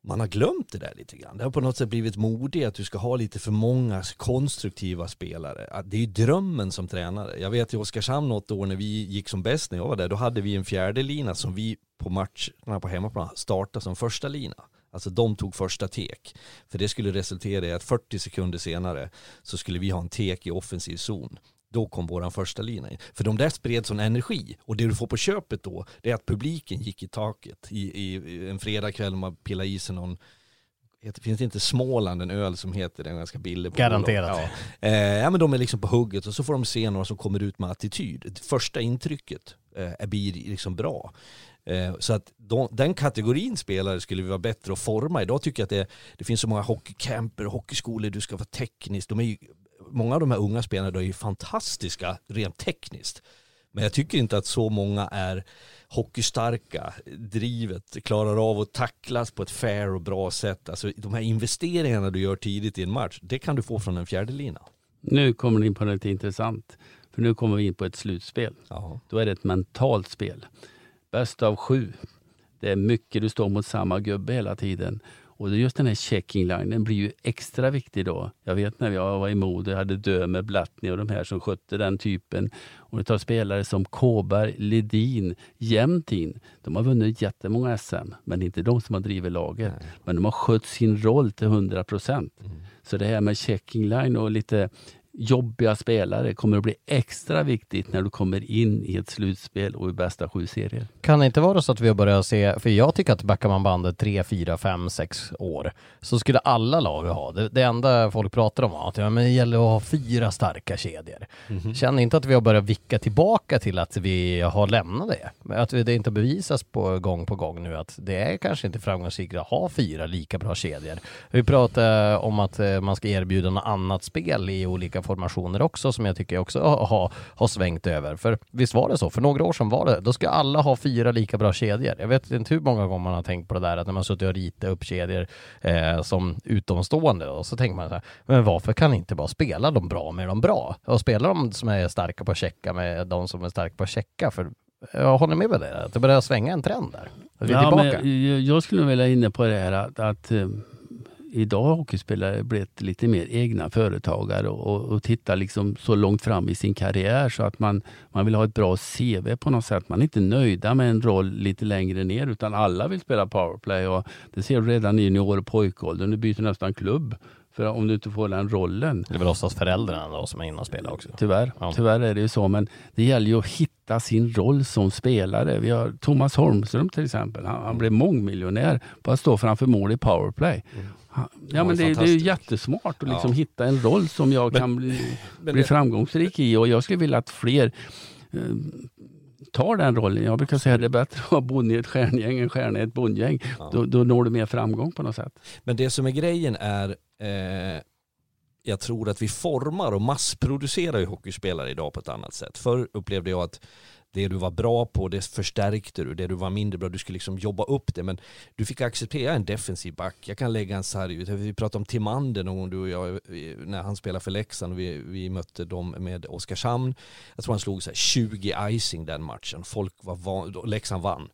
man har glömt det där lite grann. Det har på något sätt blivit modigt att du ska ha lite för många konstruktiva spelare. Det är ju drömmen som tränare. Jag vet i Oskarshamn något år när vi gick som bäst när jag var där, då hade vi en fjärde lina som vi på matcherna på hemmaplan startade som första lina. Alltså de tog första tek. För det skulle resultera i att 40 sekunder senare så skulle vi ha en tek i offensiv zon då kom våran första lina in. För de där spred sån energi och det du får på köpet då det är att publiken gick i taket i, i en fredagkväll man pillar i sig någon det finns inte Småland en öl som heter det, ganska billig på Garanterat. Ja. Eh, ja men de är liksom på hugget och så får de se några som kommer ut med attityd. Första intrycket eh, blir liksom bra. Eh, så att de, den kategorin spelare skulle vi vara bättre att forma. Idag tycker jag att det, det finns så många hockeycamper och hockeyskolor, du ska vara teknisk. De är ju många av de här unga spelarna är ju fantastiska rent tekniskt. Men jag tycker inte att så många är hockeystarka, drivet, klarar av att tacklas på ett fair och bra sätt. Alltså de här investeringarna du gör tidigt i en match, det kan du få från en fjärde lina. Nu kommer ni in på något intressant. För nu kommer vi in på ett slutspel. Aha. Då är det ett mentalt spel. Bäst av sju. Det är mycket du står mot samma gubbe hela tiden. Och just den här checking line blir ju extra viktig då. Jag vet när jag var i jag hade Dömer, Blattny och de här som skötte den typen. Och du tar spelare som Kåberg, Ledin, Jämtin. De har vunnit jättemånga SM, men inte de som har drivit laget. Nej. Men de har skött sin roll till 100 procent. Mm. Så det här med checking line och lite jobbiga spelare kommer att bli extra viktigt när du kommer in i ett slutspel och i bästa sju serier. Kan det inte vara så att vi har börjat se, för jag tycker att backar man bandet 3, 4, 5, 6 år så skulle alla lag ha det. Det enda folk pratar om är att ja, men det gäller att ha fyra starka kedjor. Mm -hmm. Känner inte att vi har börjat vicka tillbaka till att vi har lämnat det? Att det inte bevisas på gång på gång nu att det är kanske inte framgångsrikt att ha fyra lika bra kedjor. Vi pratar om att eh, man ska erbjuda något annat spel i olika formationer också som jag tycker också har, har svängt över. För visst var det så? För några år sedan var det. Då ska alla ha fyra lika bra kedjor. Jag vet inte hur många gånger man har tänkt på det där att när man suttit och ritat upp kedjor eh, som utomstående och så tänker man så här, men varför kan inte bara spela de bra med de bra? Och spela de som är starka på att checka med de som är starka på att checka. För jag håller med på det, att det börjar svänga en trend där. Ja, men jag skulle vilja inne på det här att, att eh, idag har hockeyspelare blivit lite mer egna företagare och, och tittar liksom så långt fram i sin karriär så att man, man vill ha ett bra CV på något sätt. Man är inte nöjda med en roll lite längre ner utan alla vill spela powerplay och det ser du redan i junior och pojkåldern. Du byter nästan klubb för om du inte får den rollen. Det är väl oftast föräldrarna då som är inne och spelar också? Tyvärr, ja. tyvärr är det ju så. Men det gäller ju att hitta sin roll som spelare. Vi har Thomas Holmström till exempel. Han, han blev mångmiljonär på att stå framför mål i powerplay. Mm. Ja, men det, det, är jättesmart att liksom ja. hitta en roll som jag men, kan bli, bli framgångsrik i och jag skulle vilja att fler eh, tar den rollen. Jag brukar säga att det är bättre att vara bonde i ett stjärngäng än stjärna i ett bondgäng. Ja. Då, då når du mer framgång på något sätt. Men det som är grejen är eh, jag tror att vi formar och massproducerar ju hockeyspelare idag på ett annat sätt. Förr upplevde jag att det du var bra på, det förstärkte du. Det du var mindre bra, du skulle liksom jobba upp det. Men du fick acceptera en defensiv back. Jag kan lägga en sarg ut. Vi pratade om Timander någon gång, du och jag, när han spelade för Leksand. Vi, vi mötte dem med Oskarshamn. Jag tror han slog så 20 icing den matchen. Folk var van, Leksand vann.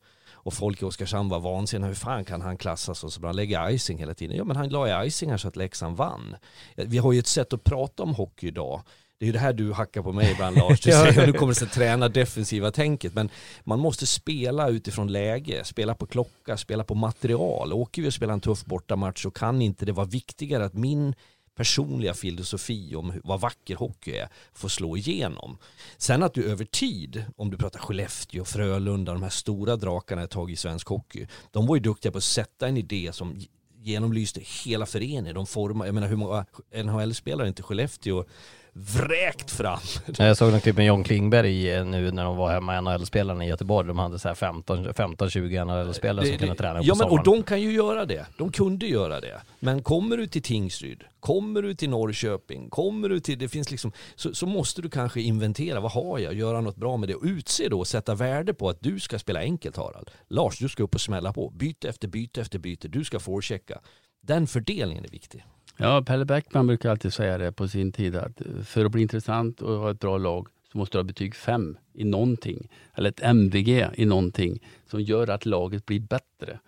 Och folk i Oskarshamn var vansinniga. Hur fan kan han klassas så bra? lägger icing hela tiden. Ja men han la icingar så att Leksand vann. Vi har ju ett sätt att prata om hockey idag. Det är ju det här du hackar på mig ibland Lars. Du säger att du kommer att träna defensiva tänket. Men man måste spela utifrån läge, spela på klocka, spela på material. Åker vi och spelar en tuff bortamatch så kan inte det vara viktigare att min personliga filosofi om vad vacker hockey är får slå igenom. Sen att du över tid, om du pratar Skellefteå, Frölunda, de här stora drakarna ett tag i svensk hockey, de var ju duktiga på att sätta en idé som genomlyste hela föreningen. De formar, jag menar hur många NHL-spelare inte Skellefteå vräkt fram. Jag såg något klipp med John Klingberg nu när de var hemma, NHL-spelarna i Göteborg. De hade så 15-20 NHL-spelare som kunde träna Ja men och de kan ju göra det. De kunde göra det. Men kommer du till Tingsryd, kommer du till Norrköping, kommer du till, det finns liksom, så, så måste du kanske inventera, vad har jag, göra något bra med det och utse då, sätta värde på att du ska spela enkelt Harald. Lars, du ska upp och smälla på, byte efter byte efter byte, du ska forechecka. Den fördelningen är viktig. Ja, Pelle Bäckman brukar alltid säga det på sin tid att eh, för att bli intressant och ha ett bra lag så måste du ha betyg 5 i någonting. Eller ett MVG i någonting som gör att laget blir bättre.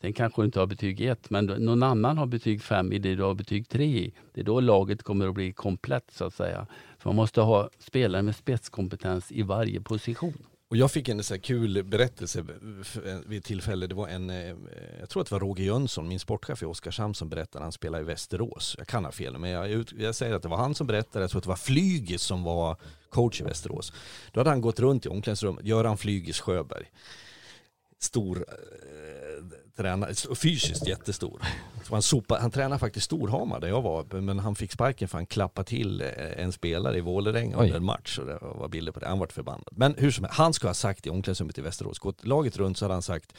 Sen kanske du inte har betyg 1, men någon annan har betyg 5 i det du har betyg 3 i. Det är då laget kommer att bli komplett så att säga. Så man måste ha spelare med spetskompetens i varje position. Och jag fick en så kul berättelse vid ett tillfälle. Det var en, eh, jag tror att det var Roger Jönsson, min sportchef i Oskarshamn som berättade. Han spelade i Västerås. Jag kan ha fel, men jag, jag säger att det var han som berättade. Jag tror att det var Flygis som var coach i Västerås. Då hade han gått runt i omklädningsrummet, Göran Flygis Sjöberg. Stor eh, tränare, fysiskt jättestor. Han, sopa, han tränade faktiskt Storhamar där jag var, men han fick sparken för han klappade till eh, en spelare i Vålerenga under en match. Och det var bilder på det, han vart förbannad. Men hur som helst, han ska ha sagt i omklädningsrummet i Västerås, gått laget runt så hade han sagt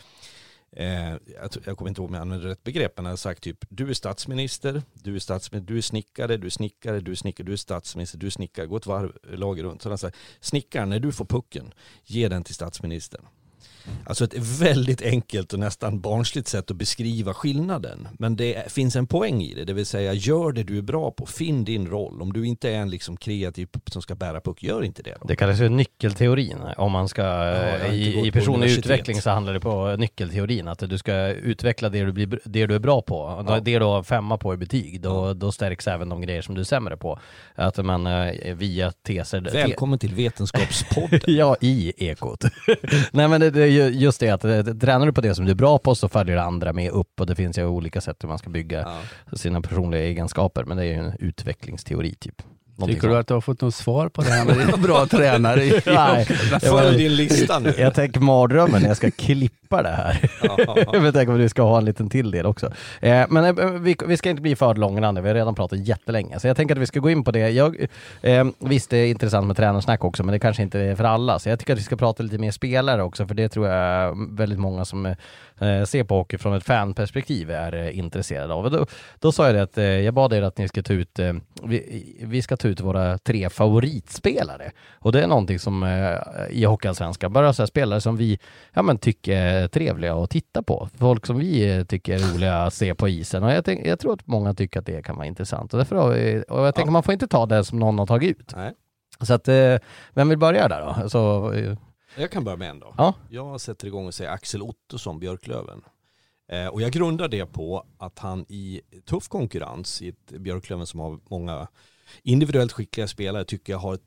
Eh, jag, jag, kommer inte ihåg om jag använder rätt begrepp, men han har sagt typ du är statsminister, du är statsminister, du är snickare, du är snickare, du är snickare, du är statsminister, du är snickare, gå ett varv laget runt. Så han säger, snickaren, när du får pucken, ge den till statsministern. Alltså ett väldigt enkelt och nästan barnsligt sätt att beskriva skillnaden. Men det finns en poäng i det, det vill säga gör det du är bra på, finn din roll. Om du inte är en liksom kreativ som ska bära puck, gör inte det. Då. Det kallas ju nyckelteorin. Om man ska, ja, i, i personlig utveckling så handlar det på nyckelteorin, att du ska utveckla det du, blir, det du är bra på. Ja. Det du har femma på i betyg, då, ja. då stärks även de grejer som du är sämre på. Att man eh, via teser... Välkommen till Vetenskapspodden. ja, i Ekot. Nej men det, det just det att eh, tränar du på det som du är bra på så följer andra med upp och det finns ju olika sätt hur man ska bygga ja. sina personliga egenskaper men det är ju en utvecklingsteori typ. Tycker du att du har fått något svar på det här med dina bra tränare? Nej, följ din lista nu. Jag tänker mardrömmen när jag ska klippa det här. jag tänker om du ska ha en liten till del också. Eh, men eh, vi, vi, ska inte bli för långrandiga, vi har redan pratat jättelänge. Så jag tänker att vi ska gå in på det. Jag, eh, visst, det är intressant med tränarsnack också, men det kanske inte är för alla. Så jag tycker att vi ska prata lite mer spelare också, för det tror jag väldigt många som eh, ser på hockey från ett fanperspektiv är eh, intresserade av. Då, då sa jag det att eh, jag bad er att ni ska ta ut, eh, vi, vi, ska ta ut våra tre favoritspelare. Och det är någonting som i Hockeyallsvenskan, bara så här spelare som vi ja, men, tycker är trevliga att titta på. Folk som vi tycker är roliga att se på isen. Och jag, tänk, jag tror att många tycker att det kan vara intressant. Och, därför har vi, och jag tänker ja. man får inte ta det som någon har tagit ut. Nej. Så att, vem vill börja där då? Så, jag kan börja med en då. Ja. Jag sätter igång och säger Axel Ottosson, Björklöven. Eh, och jag grundar det på att han i tuff konkurrens i ett Björklöven som har många individuellt skickliga spelare tycker jag har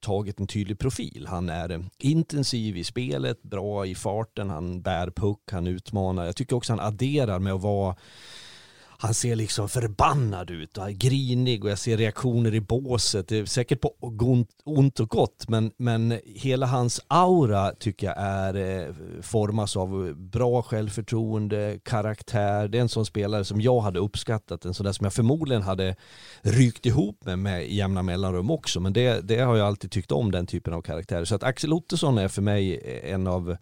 tagit en tydlig profil. Han är intensiv i spelet, bra i farten, han bär puck, han utmanar. Jag tycker också han adderar med att vara han ser liksom förbannad ut och är grinig och jag ser reaktioner i båset. Det är säkert på ont och gott men, men hela hans aura tycker jag är eh, formas av bra självförtroende, karaktär. Det är en sån spelare som jag hade uppskattat, en sån där som jag förmodligen hade rykt ihop med med jämna mellanrum också. Men det, det har jag alltid tyckt om den typen av karaktärer. Så att Axel Ottosson är för mig en av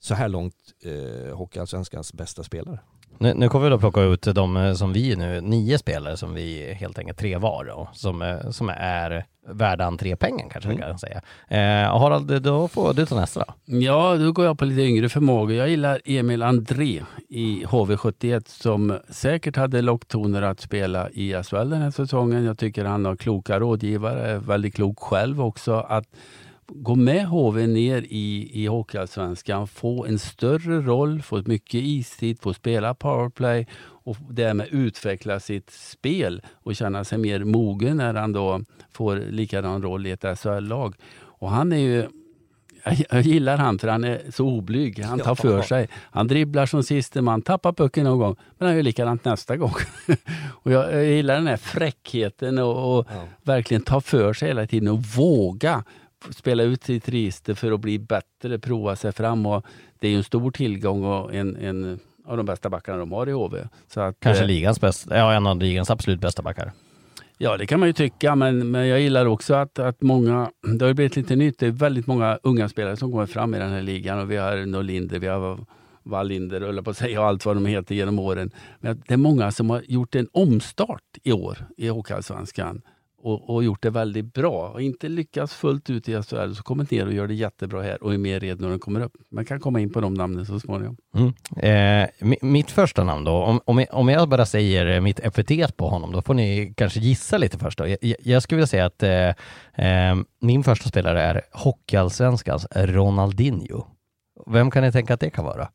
så här långt eh, Hockeyallsvenskans bästa spelare. Nu, nu kommer vi då plocka ut de eh, som vi nu, nio spelare som vi helt enkelt tre var då, som, eh, som är värda entrépengen kanske vi kan säga. Eh, Harald, då får du ta nästa då. Ja, då går jag på lite yngre förmågor. Jag gillar Emil André i HV71 som säkert hade locktoner att spela i SHL den här säsongen. Jag tycker han har kloka rådgivare, väldigt klok själv också. Att gå med HV ner i, i Hockeyallsvenskan, få en större roll, få mycket istid, få spela powerplay och därmed utveckla sitt spel och känna sig mer mogen när han då får likadan roll i ett SHL-lag. Och han är ju jag gillar han för han är så oblyg. Han tar för sig. Han dribblar som siste man, tappar pucken någon gång, men han gör likadant nästa gång. och jag, jag, gillar den här fräckheten och, och ja. verkligen ta för sig hela tiden och våga spela ut sitt register för att bli bättre, prova sig fram. Och det är ju en stor tillgång och en, en av de bästa backarna de har i HV. Så att, Kanske eh, ligans bästa, ja en av ligans absolut bästa backar. Ja, det kan man ju tycka, men, men jag gillar också att, att många, det har blivit lite nytt, det är väldigt många unga spelare som kommer fram i den här ligan och vi har Norlinder, vi har Wallinder, eller på att säga, och allt vad de heter genom åren. Men det är många som har gjort en omstart i år i Hockeyallsvenskan och, och, gjort det väldigt bra. Och inte lyckats fullt ut i SHL så kommer ner och gör det jättebra här och är mer redo när den kommer upp. Man kan komma in på de namnen så småningom. Mm. Eh, mitt första namn då, om, om, jag, om jag bara säger eh, mitt epitet på honom, då får ni kanske gissa lite först. Då. Jag, jag skulle vilja säga att eh, eh, min första spelare är Hockeyallsvenskans Ronaldinho. Vem kan ni tänka att det kan vara?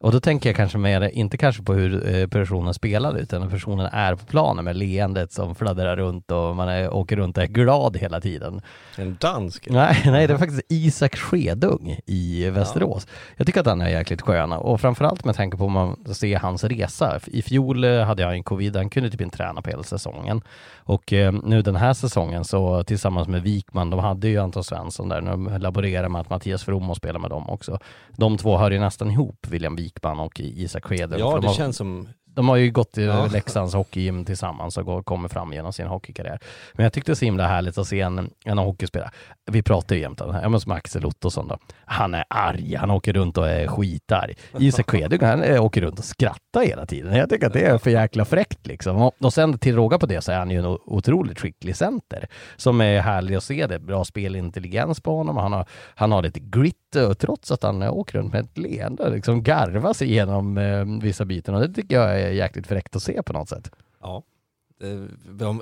Och då tänker jag kanske mer, inte kanske på hur eh, personen spelar utan hur personen är på planen med leendet som fladdrar runt och man är, åker runt och är glad hela tiden. En dansk? Nej, nej det är faktiskt Isak Skedung i Västerås. Ja. Jag tycker att han är jäkligt skön och framförallt med tanke på om man ser hans resa. I fjol eh, hade jag en covid, han kunde typ inte träna på hela säsongen. Och eh, nu den här säsongen så tillsammans med Wikman, de hade ju Anton Svensson där, de laborerar med att Mattias From och spelar med dem också. De två hör ju nästan ihop, William Wikman och Isak Skedung. Ja, det har, känns som de har ju gått i ja. Leksands hockeygym tillsammans och kommer fram genom sin hockeykarriär. Men jag tyckte det var så himla härligt att se en, en hockeyspelare. Vi pratar ju jämt om det här, som Axel Ottosson då. Han är arg, han åker runt och är skitarg. Isak Skedung, han eh, åker runt och skrattar hela tiden. Jag tycker att det är för jäkla fräckt liksom. Och sen till råga på det så är han ju en otroligt skicklig center som är härlig att se. Det bra spelintelligens på honom. Han har, han har lite grit trots att han åker runt med ett leende, liksom garvar sig igenom eh, vissa bitar. Och det tycker jag är jäkligt fräckt att se på något sätt. Ja.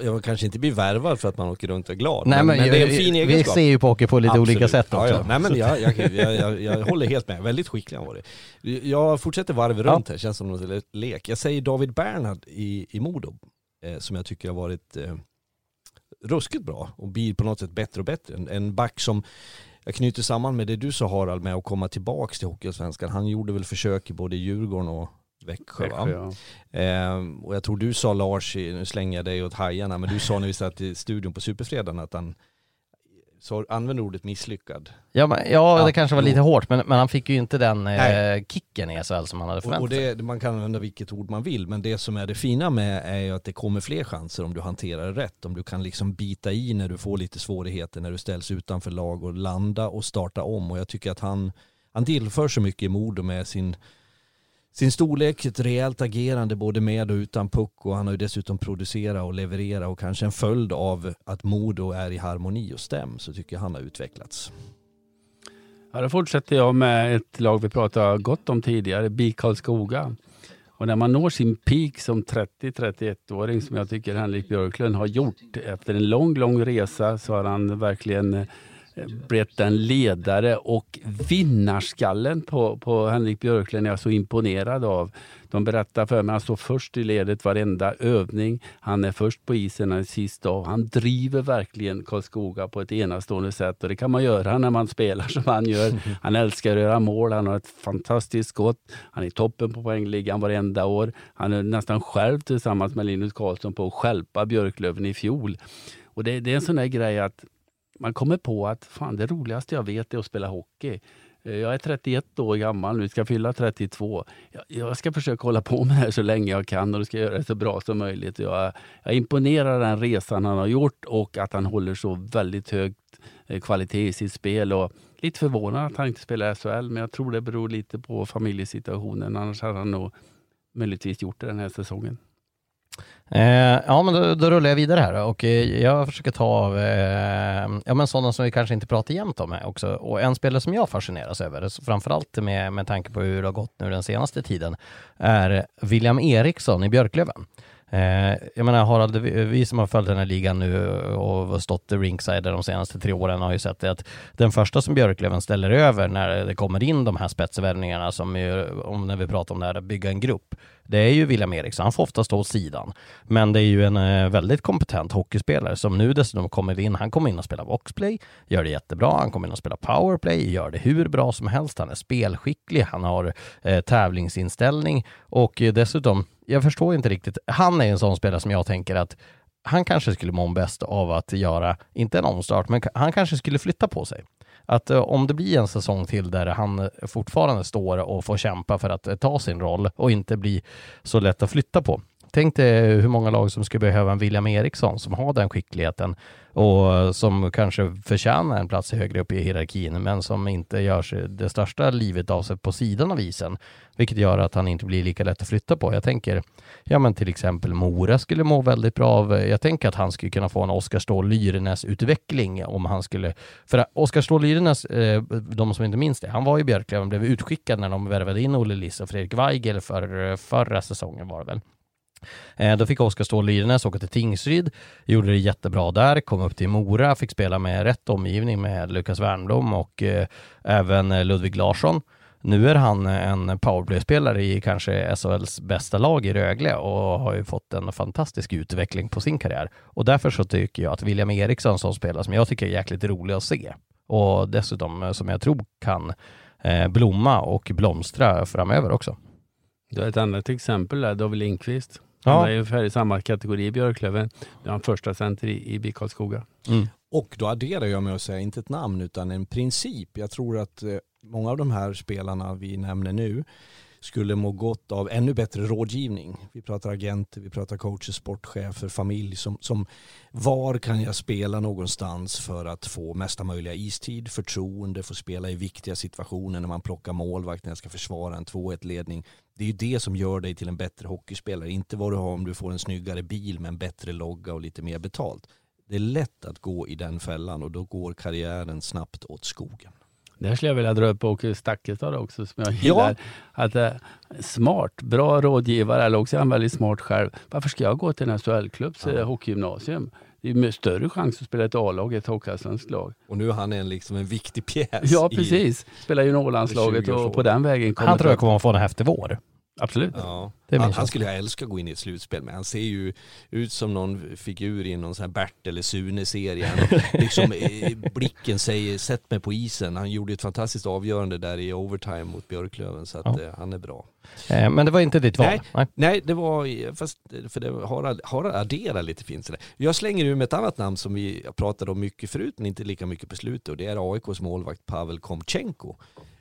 Jag kanske inte blir värvad för att man åker runt och är glad. Nej, men, men det är en fin egenskap. Vi ser ju på hockey på lite Absolut. olika sätt också. Ja, ja. Nej, men jag, jag, jag, jag, håller helt med. Väldigt skicklig han varit. Jag fortsätter varv runt här, känns som någon lek. Jag säger David Bernhard i, i Modo, eh, som jag tycker har varit eh, ruskigt bra och blir på något sätt bättre och bättre. En, en back som jag knyter samman med det du sa Harald med att komma tillbaka till Hockeyallsvenskan. Han gjorde väl försök i både Djurgården och Växjö, Växjö ja. ehm, och jag tror du sa Lars, nu slänger jag dig åt hajarna, men du sa när vi satt i studion på Superfredagen att han så använder ordet misslyckad. Ja, men, ja, det kanske var lite hårt, men, men han fick ju inte den eh, kicken i SHL som han hade förväntat sig. Och det, man kan använda vilket ord man vill, men det som är det fina med är ju att det kommer fler chanser om du hanterar det rätt. Om du kan liksom bita i när du får lite svårigheter, när du ställs utanför lag och landa och starta om. Och jag tycker att han, han tillför så mycket mod med sin sin storlek, ett rejält agerande både med och utan puck och han har ju dessutom producerat och levererat och kanske en följd av att Modo är i harmoni och stäm så tycker jag han har utvecklats. Ja, då fortsätter jag med ett lag vi pratade gott om tidigare, BIK Karlskoga. Och när man når sin peak som 30-31-åring som jag tycker Henrik Björklund har gjort efter en lång, lång resa så har han verkligen blivit en ledare och vinnarskallen på, på Henrik Björklund är jag så imponerad av. De berättar för mig att han står först i ledet varenda övning. Han är först på isen, han är sist av. Han driver verkligen Karlskoga på ett enastående sätt och det kan man göra när man spelar som han gör. Han älskar att göra mål, han har ett fantastiskt skott. Han är toppen på poängligan varenda år. Han är nästan själv tillsammans med Linus Karlsson på att skälpa Björklöven i fjol. Och det, det är en sån där grej att man kommer på att fan, det roligaste jag vet är att spela hockey. Eh, jag är 31 år gammal nu, ska fylla 32. Jag, ska försöka hålla på med det här så länge jag kan och ska göra det så bra som möjligt. Jag, jag imponerar den resan han har gjort och att han håller så väldigt hög eh, kvalitet i sitt spel. Och lite förvånad att han inte spelar SHL, men jag tror det beror lite på familjesituationen. Annars hade han nog möjligtvis gjort det den här säsongen. Eh, ja, men då, då rullar jag vidare här och eh, jag försöker ta av eh, ja, men sådana som vi kanske inte pratar jämt om här också. Och en spelare som jag fascineras över, framförallt med, med tanke på hur det har gått nu den senaste tiden, är William Eriksson i Björklöven. Eh, jag menar Harald, vi, vi som har följt den här ligan nu och stått ringside de senaste tre åren har ju sett det att den första som Björklöven ställer över när det kommer in de här spetsvärvningarna som ju, om när vi pratar om det här bygga en grupp, det är ju William Eriksson. Han får ofta stå åt sidan. Men det är ju en eh, väldigt kompetent hockeyspelare som nu dessutom kommer in. Han kommer in och spelar boxplay, gör det jättebra. Han kommer in och spelar powerplay, gör det hur bra som helst. Han är spelskicklig, han har eh, tävlingsinställning och eh, dessutom, jag förstår inte riktigt. Han är en sån spelare som jag tänker att han kanske skulle må bäst av att göra, inte en omstart, men han kanske skulle flytta på sig att eh, om det blir en säsong till där han eh, fortfarande står och får kämpa för att eh, ta sin roll och inte bli så lätt att flytta på. Tänk dig hur många lag som skulle behöva en William Eriksson som har den skickligheten och som kanske förtjänar en plats högre upp i hierarkin men som inte gör sig det största livet av sig på sidan av isen. Vilket gör att han inte blir lika lätt att flytta på. Jag tänker, ja men till exempel Mora skulle må väldigt bra av, jag tänker att han skulle kunna få en Oskar Ståhl Lyrenäs utveckling om han skulle, för Oskar Ståhl Lyrenäs, eh, de som inte minns det, han var i Björklöven, blev utskickad när de värvade in Olle Liss och Fredrik Weigel för eh, förra säsongen var det väl. Eh, då fick Oskar Ståhl Lyrenäs åka till Tingsryd, gjorde det jättebra där, kom upp till Mora, fick spela med rätt omgivning med Lukas Wernbloom och eh, även eh, Ludvig Larsson. Nu är han eh, en powerplay-spelare i kanske SHLs bästa lag i Rögle och har ju fått en fantastisk utveckling på sin karriär. Och därför så tycker jag att William Eriksson som spelar, som jag tycker är jäkligt rolig att se och dessutom eh, som jag tror kan blomma och blomstra framöver också. Du har ett annat exempel där, David Lindqvist. Han ja. är ungefär i samma kategori i Björklöven. Nu är han första center i, i BIK Karlskoga. Mm. Och då adderar jag med att säga inte ett namn utan en princip. Jag tror att eh, många av de här spelarna vi nämner nu skulle må gott av ännu bättre rådgivning. Vi pratar agenter, vi pratar coacher, sportchefer, familj som, som var kan jag spela någonstans för att få mesta möjliga istid, förtroende, få spela i viktiga situationer när man plockar målvakt, när jag ska försvara en 2-1 ledning. Det är ju det som gör dig till en bättre hockeyspelare, inte vad du har om du får en snyggare bil med en bättre logga och lite mer betalt. Det är lätt att gå i den fällan och då går karriären snabbt åt skogen. Där skulle jag vilja dra upp Åke Stakkestad också som jag gillar. Ja. Att, äh, smart, bra rådgivare, eller också är han väldigt smart själv. Varför ska jag gå till en SHL-klubbs ja. Eh, hockeygymnasium? Det är större chans att spela ett A-lag i ett hockeyallsvenskt lag. Och nu är han en, liksom en viktig pjäs. Ja, precis. Spelar ju Norrlandslaget och på den vägen kommer Han tror jag kommer att få en häftig vår. Absolut. Ja. Han, han, skulle jag älska att gå in i ett slutspel med. Han ser ju ut som någon figur i någon sån här Bert eller Sune-serie. liksom, blicken säger sätt mig på isen. Han gjorde ett fantastiskt avgörande där i overtime mot Björklöven så att ja. eh, han är bra. Eh, men det var inte ditt val? Nej, nej. nej det var, fast för det har, har adderat lite fint sådär. Jag slänger ur med ett annat namn som vi pratade om mycket förut men inte lika mycket på slutet och det är AIKs målvakt Pavel Komchenko.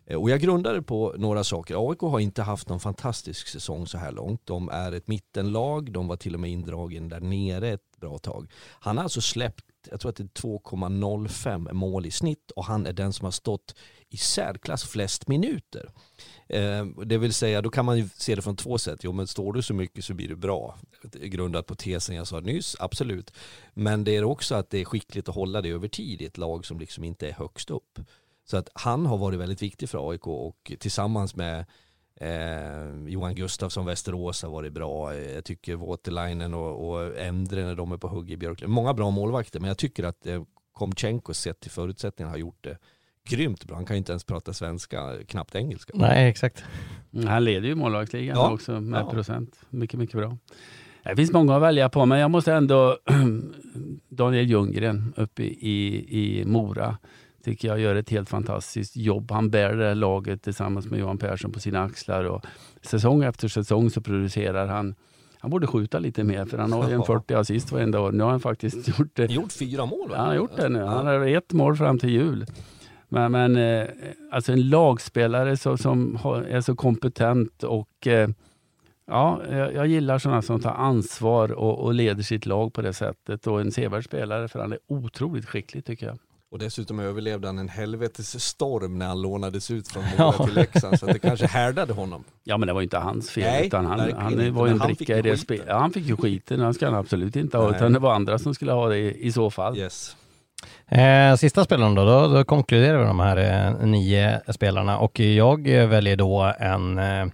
Eh, och jag grundade på några saker. AIK har inte haft någon fantastisk säsong så här långt. De är ett mittenlag, de var till och med indragen där nere ett bra tag. Han har alltså släppt, jag tror att det är 2,05 mål i snitt och han är den som har stått i särklass flest minuter. Eh, det vill säga, då kan man ju se det från två sätt. Jo, men står du så mycket så blir du bra. Grundat på tesen jag sa nyss, absolut. Men det är också att det är skickligt att hålla det över tid i ett lag som liksom inte är högst upp. Så att han har varit väldigt viktig för AIK och tillsammans med eh, Johan Gustafsson, Västerås har varit bra. Jag tycker Waterlinen och, och Endre när de är på hugg i Björklund. Många bra målvakter men jag tycker att eh, Komchenko sett till förutsättningarna har gjort det grymt bra. Han kan ju inte ens prata svenska, knappt engelska. Nej, exakt. Mm, han leder ju målvaktsligan ja. också med ja. procent. Mycket, mycket bra. Det finns många att välja på, men jag måste ändå Daniel Ljunggren uppe i, i Mora tycker jag gör ett helt fantastiskt jobb. Han bär det här laget tillsammans med Johan Persson på sina axlar och säsong efter säsong så producerar han han borde skjuta lite mer för han har ju en 40 assist varenda år. Nu har han faktiskt gjort det. Gjort fyra mål? Ja, han har gjort det nu. Han har ett mål fram till jul. Men, men eh, alltså en lagspelare så, som är så kompetent och eh, ja, jag, jag gillar sådana som tar ansvar och, och, leder sitt lag på det sättet. Och en sevärd spelare för han är otroligt skicklig tycker jag. Och dessutom överlevde han en helvetes storm när han lånades ut från Mora till Leksand. Så att det kanske härdade honom. Ja men det var inte hans fel Nej, utan han, han var ju en bricka ju i det spelet. Ja, han fick ju skiten, han ska han absolut inte ha Nej. utan det var andra som skulle ha det i, i så fall. Yes. Eh, sista spelaren då, då, då konkluderar vi de här eh, nio spelarna och jag väljer då en, eh,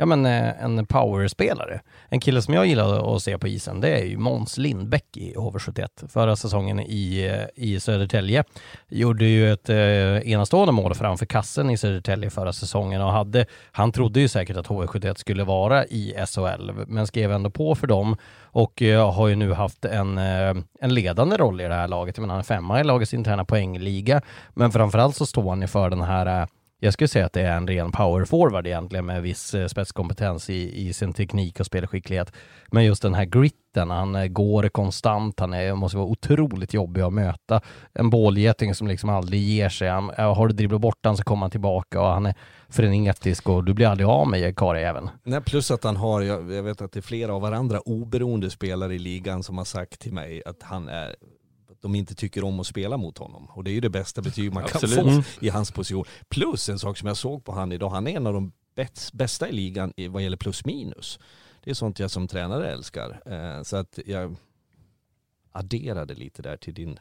ja men eh, en powerspelare. En kille som jag gillar att se på isen, det är ju Måns Lindbäck i HV71. Förra säsongen i, eh, i Södertälje gjorde ju ett eh, enastående mål framför kassen i Södertälje förra säsongen och hade, han trodde ju säkert att HV71 skulle vara i SHL, men skrev ändå på för dem och eh, har ju nu haft en, eh, en ledande roll i det här laget. Jag menar, han är femma i lagets interna poängliga, men framförallt så står han ju för den här eh, jag skulle säga att det är en ren power forward egentligen med viss eh, spetskompetens i, i sin teknik och spelskicklighet. Men just den här gritten, han eh, går konstant, han är, måste vara otroligt jobbig att möta. En bålgeting som liksom aldrig ger sig. Han, eh, har du dribblat bort han så kommer han tillbaka och han är frenetisk och du blir aldrig av med karljäveln. Nej, plus att han har, jag, jag vet att det är flera av varandra oberoende spelare i ligan som har sagt till mig att han är att de inte tycker om att spela mot honom. Och det är ju det bästa betyg man kan få i hans position. Plus en sak som jag såg på han idag, han är en av de bäst- bästa i ligan i- vad gäller plus minus. Det är sånt jag som tränare älskar. Eh, Så att jag adderade lite där till din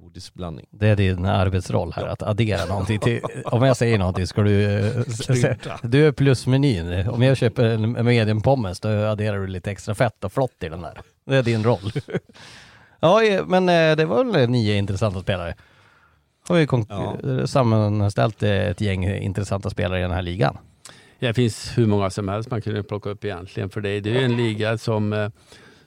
godisblandning. Det är din arbetsroll här, att addera någonting till, om jag säger någonting ska du eh, Du är plusmenyn. Om jag köper en medium pommes då adderar du lite extra fett och flott i den där. Det är din roll. Ja, eh, men eh, det var väl nio intressanta spelare. Har vi Ja. sammanställt eh, ett gäng intressanta spelare i den här ligan. Det finns hur många som helst man kunde plocka upp egentligen för det. Det är ju en liga som, eh,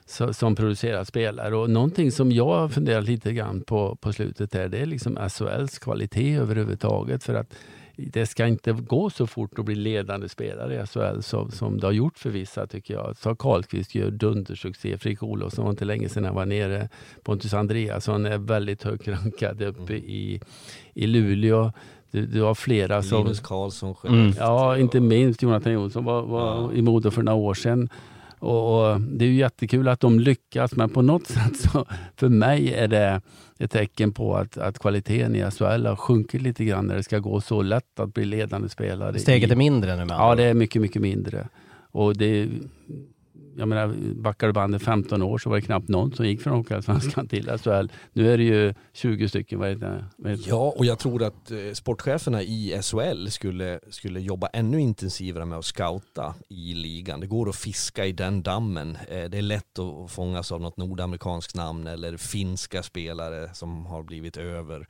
so- som producerar spelare och någonting som jag har funderat lite grann på på slutet där, det är liksom SHLs kvalitet överhuvudtaget för att det ska inte gå så fort att bli ledande spelare i SHL som, som det har gjort för vissa tycker jag. Så Karlqvist gör dundersuccé, Fredrik Olofsson var inte länge sedan han var nere, Pontus Andreasson är väldigt högt rankad uppe i, i Luleå. Du, du har flera som... Linus Karlsson Mm. Skellefteå. Ja, inte minst Jonathan Jonsson var, var i Modo för några år sedan. Och, det är ju jättekul att de lyckas, men på något sätt så för mig är det ett tecken på att, att kvaliteten i SHL har sjunkit lite grann när det ska gå så lätt att bli ledande spelare. Steget i, är mindre nu med Ja, det är mycket, mycket mindre. Och det, jag menar, backar du bandet 15 år så var det knappt någon som gick från Hockeyallsvenskan till SHL. Nu är det ju 20 stycken. Vad heter det? Vad heter? Ja, och jag tror att eh, sportcheferna i SHL skulle, skulle jobba ännu intensivare med att scouta i ligan. Det går att fiska i den dammen. Eh, det är lätt att fångas av något nordamerikanskt namn eller finska spelare som har blivit över.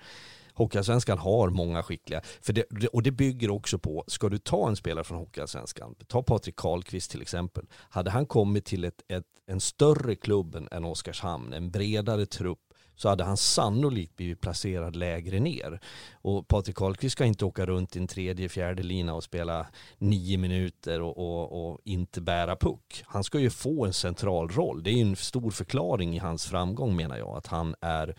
Hockeyallsvenskan har många skickliga. För det, och det bygger också på, ska du ta en spelare från Hockeyallsvenskan, ta Patrik Karlqvist till exempel. Hade han kommit till ett, ett, en större klubb än- än Oskarshamn, en bredare trupp, så hade han sannolikt blivit placerad lägre ner. Och Patrik Karlqvist ska inte åka runt i en tredje, fjärde lina och spela nio minuter och, och, och inte bära puck. Han ska ju få en central roll. Det är ju en stor förklaring i hans framgång menar jag, att han är eh,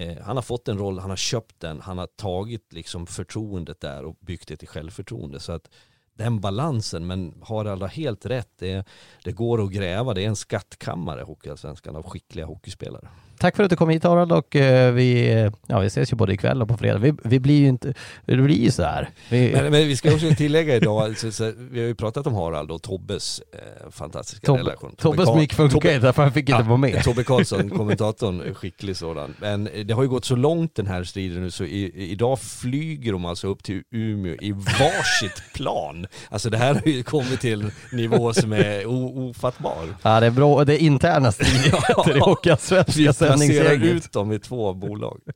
Eh, han har fått en roll, han har köpt den, han har tagit liksom förtroendet där och byggt det till självförtroende. Så att den balansen, men har alla helt rätt, det, det går att gräva, det är en skattkammare Hockeyallsvenskan av skickliga hockeyspelare. Tack för att du kom hit Harald och eh, vi, eh, ja, vi ses ju både ikväll och på fredag. Vi, vi blir ju inte, det blir ju så här. Vi, Men, men vi ska också tillägga idag, alltså, så, vi har ju pratat om Harald och Tobbes eh, fantastiska Tobbe- relation. Tobbes mick funkar inte för han fick inte vara med. Tobbe Karlsson, kommentatorn, skicklig sådan. Men det har ju gått så långt den här striden nu så i, idag flyger de alltså upp till Umeå i varsitt plan. Alltså det här har ju kommit till nivå som är ofattbar. Ja, det är bra. Det är interna stridigheter i Vi Hockeyallsvenska placerar ut dem i två bolag.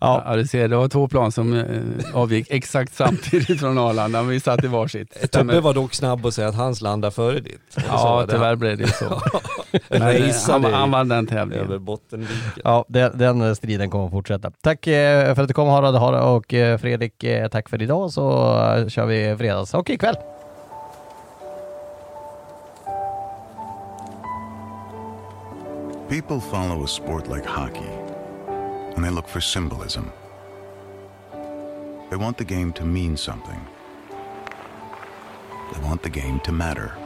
Ja. Ja, du ser, det var två plan som eh, avgick exakt samtidigt från Arlanda, men vi satt i varsitt. Tobbe var dock snabb att säga att hans landar före ditt. Och Ja, tyvärr blev det så. Men, eh, han, han vann den över tävlingen. Bottenviken. Ja, den, den striden kommer att fortsätta. Tack eh, för att du kom Harald Har- och eh, Fredrik, eh, tack för idag så eh, kör vi fredags och ikväll. People follow a sport like hockey, and they look for symbolism. They want the game to mean something. They want the game to matter.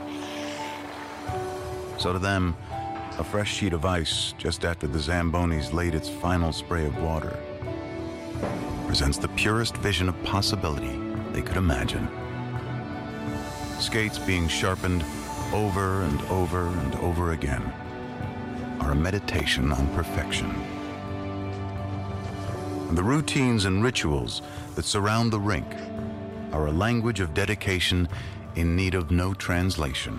So to them, a fresh sheet of ice just after the Zambonis laid its final spray of water presents the purest vision of possibility they could imagine. Skates being sharpened over and over and over again are a meditation on perfection. And the routines and rituals that surround the rink are a language of dedication in need of no translation.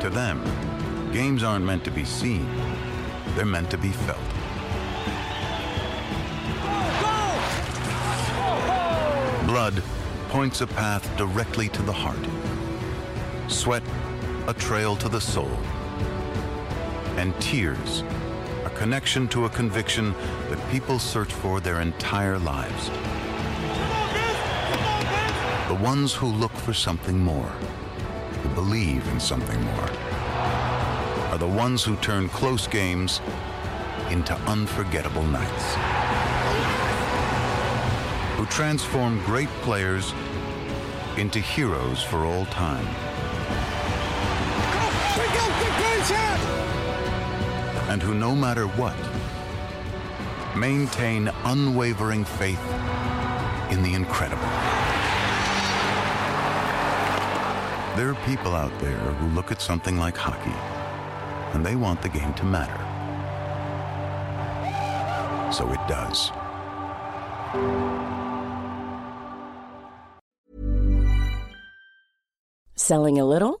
To them, games aren't meant to be seen, they're meant to be felt. Blood points a path directly to the heart. Sweat, a trail to the soul. And tears, a connection to a conviction that people search for their entire lives. The ones who look for something more, who believe in something more, are the ones who turn close games into unforgettable nights. Who transform great players into heroes for all time. And who, no matter what, maintain unwavering faith in the incredible. There are people out there who look at something like hockey and they want the game to matter. So it does. Selling a little?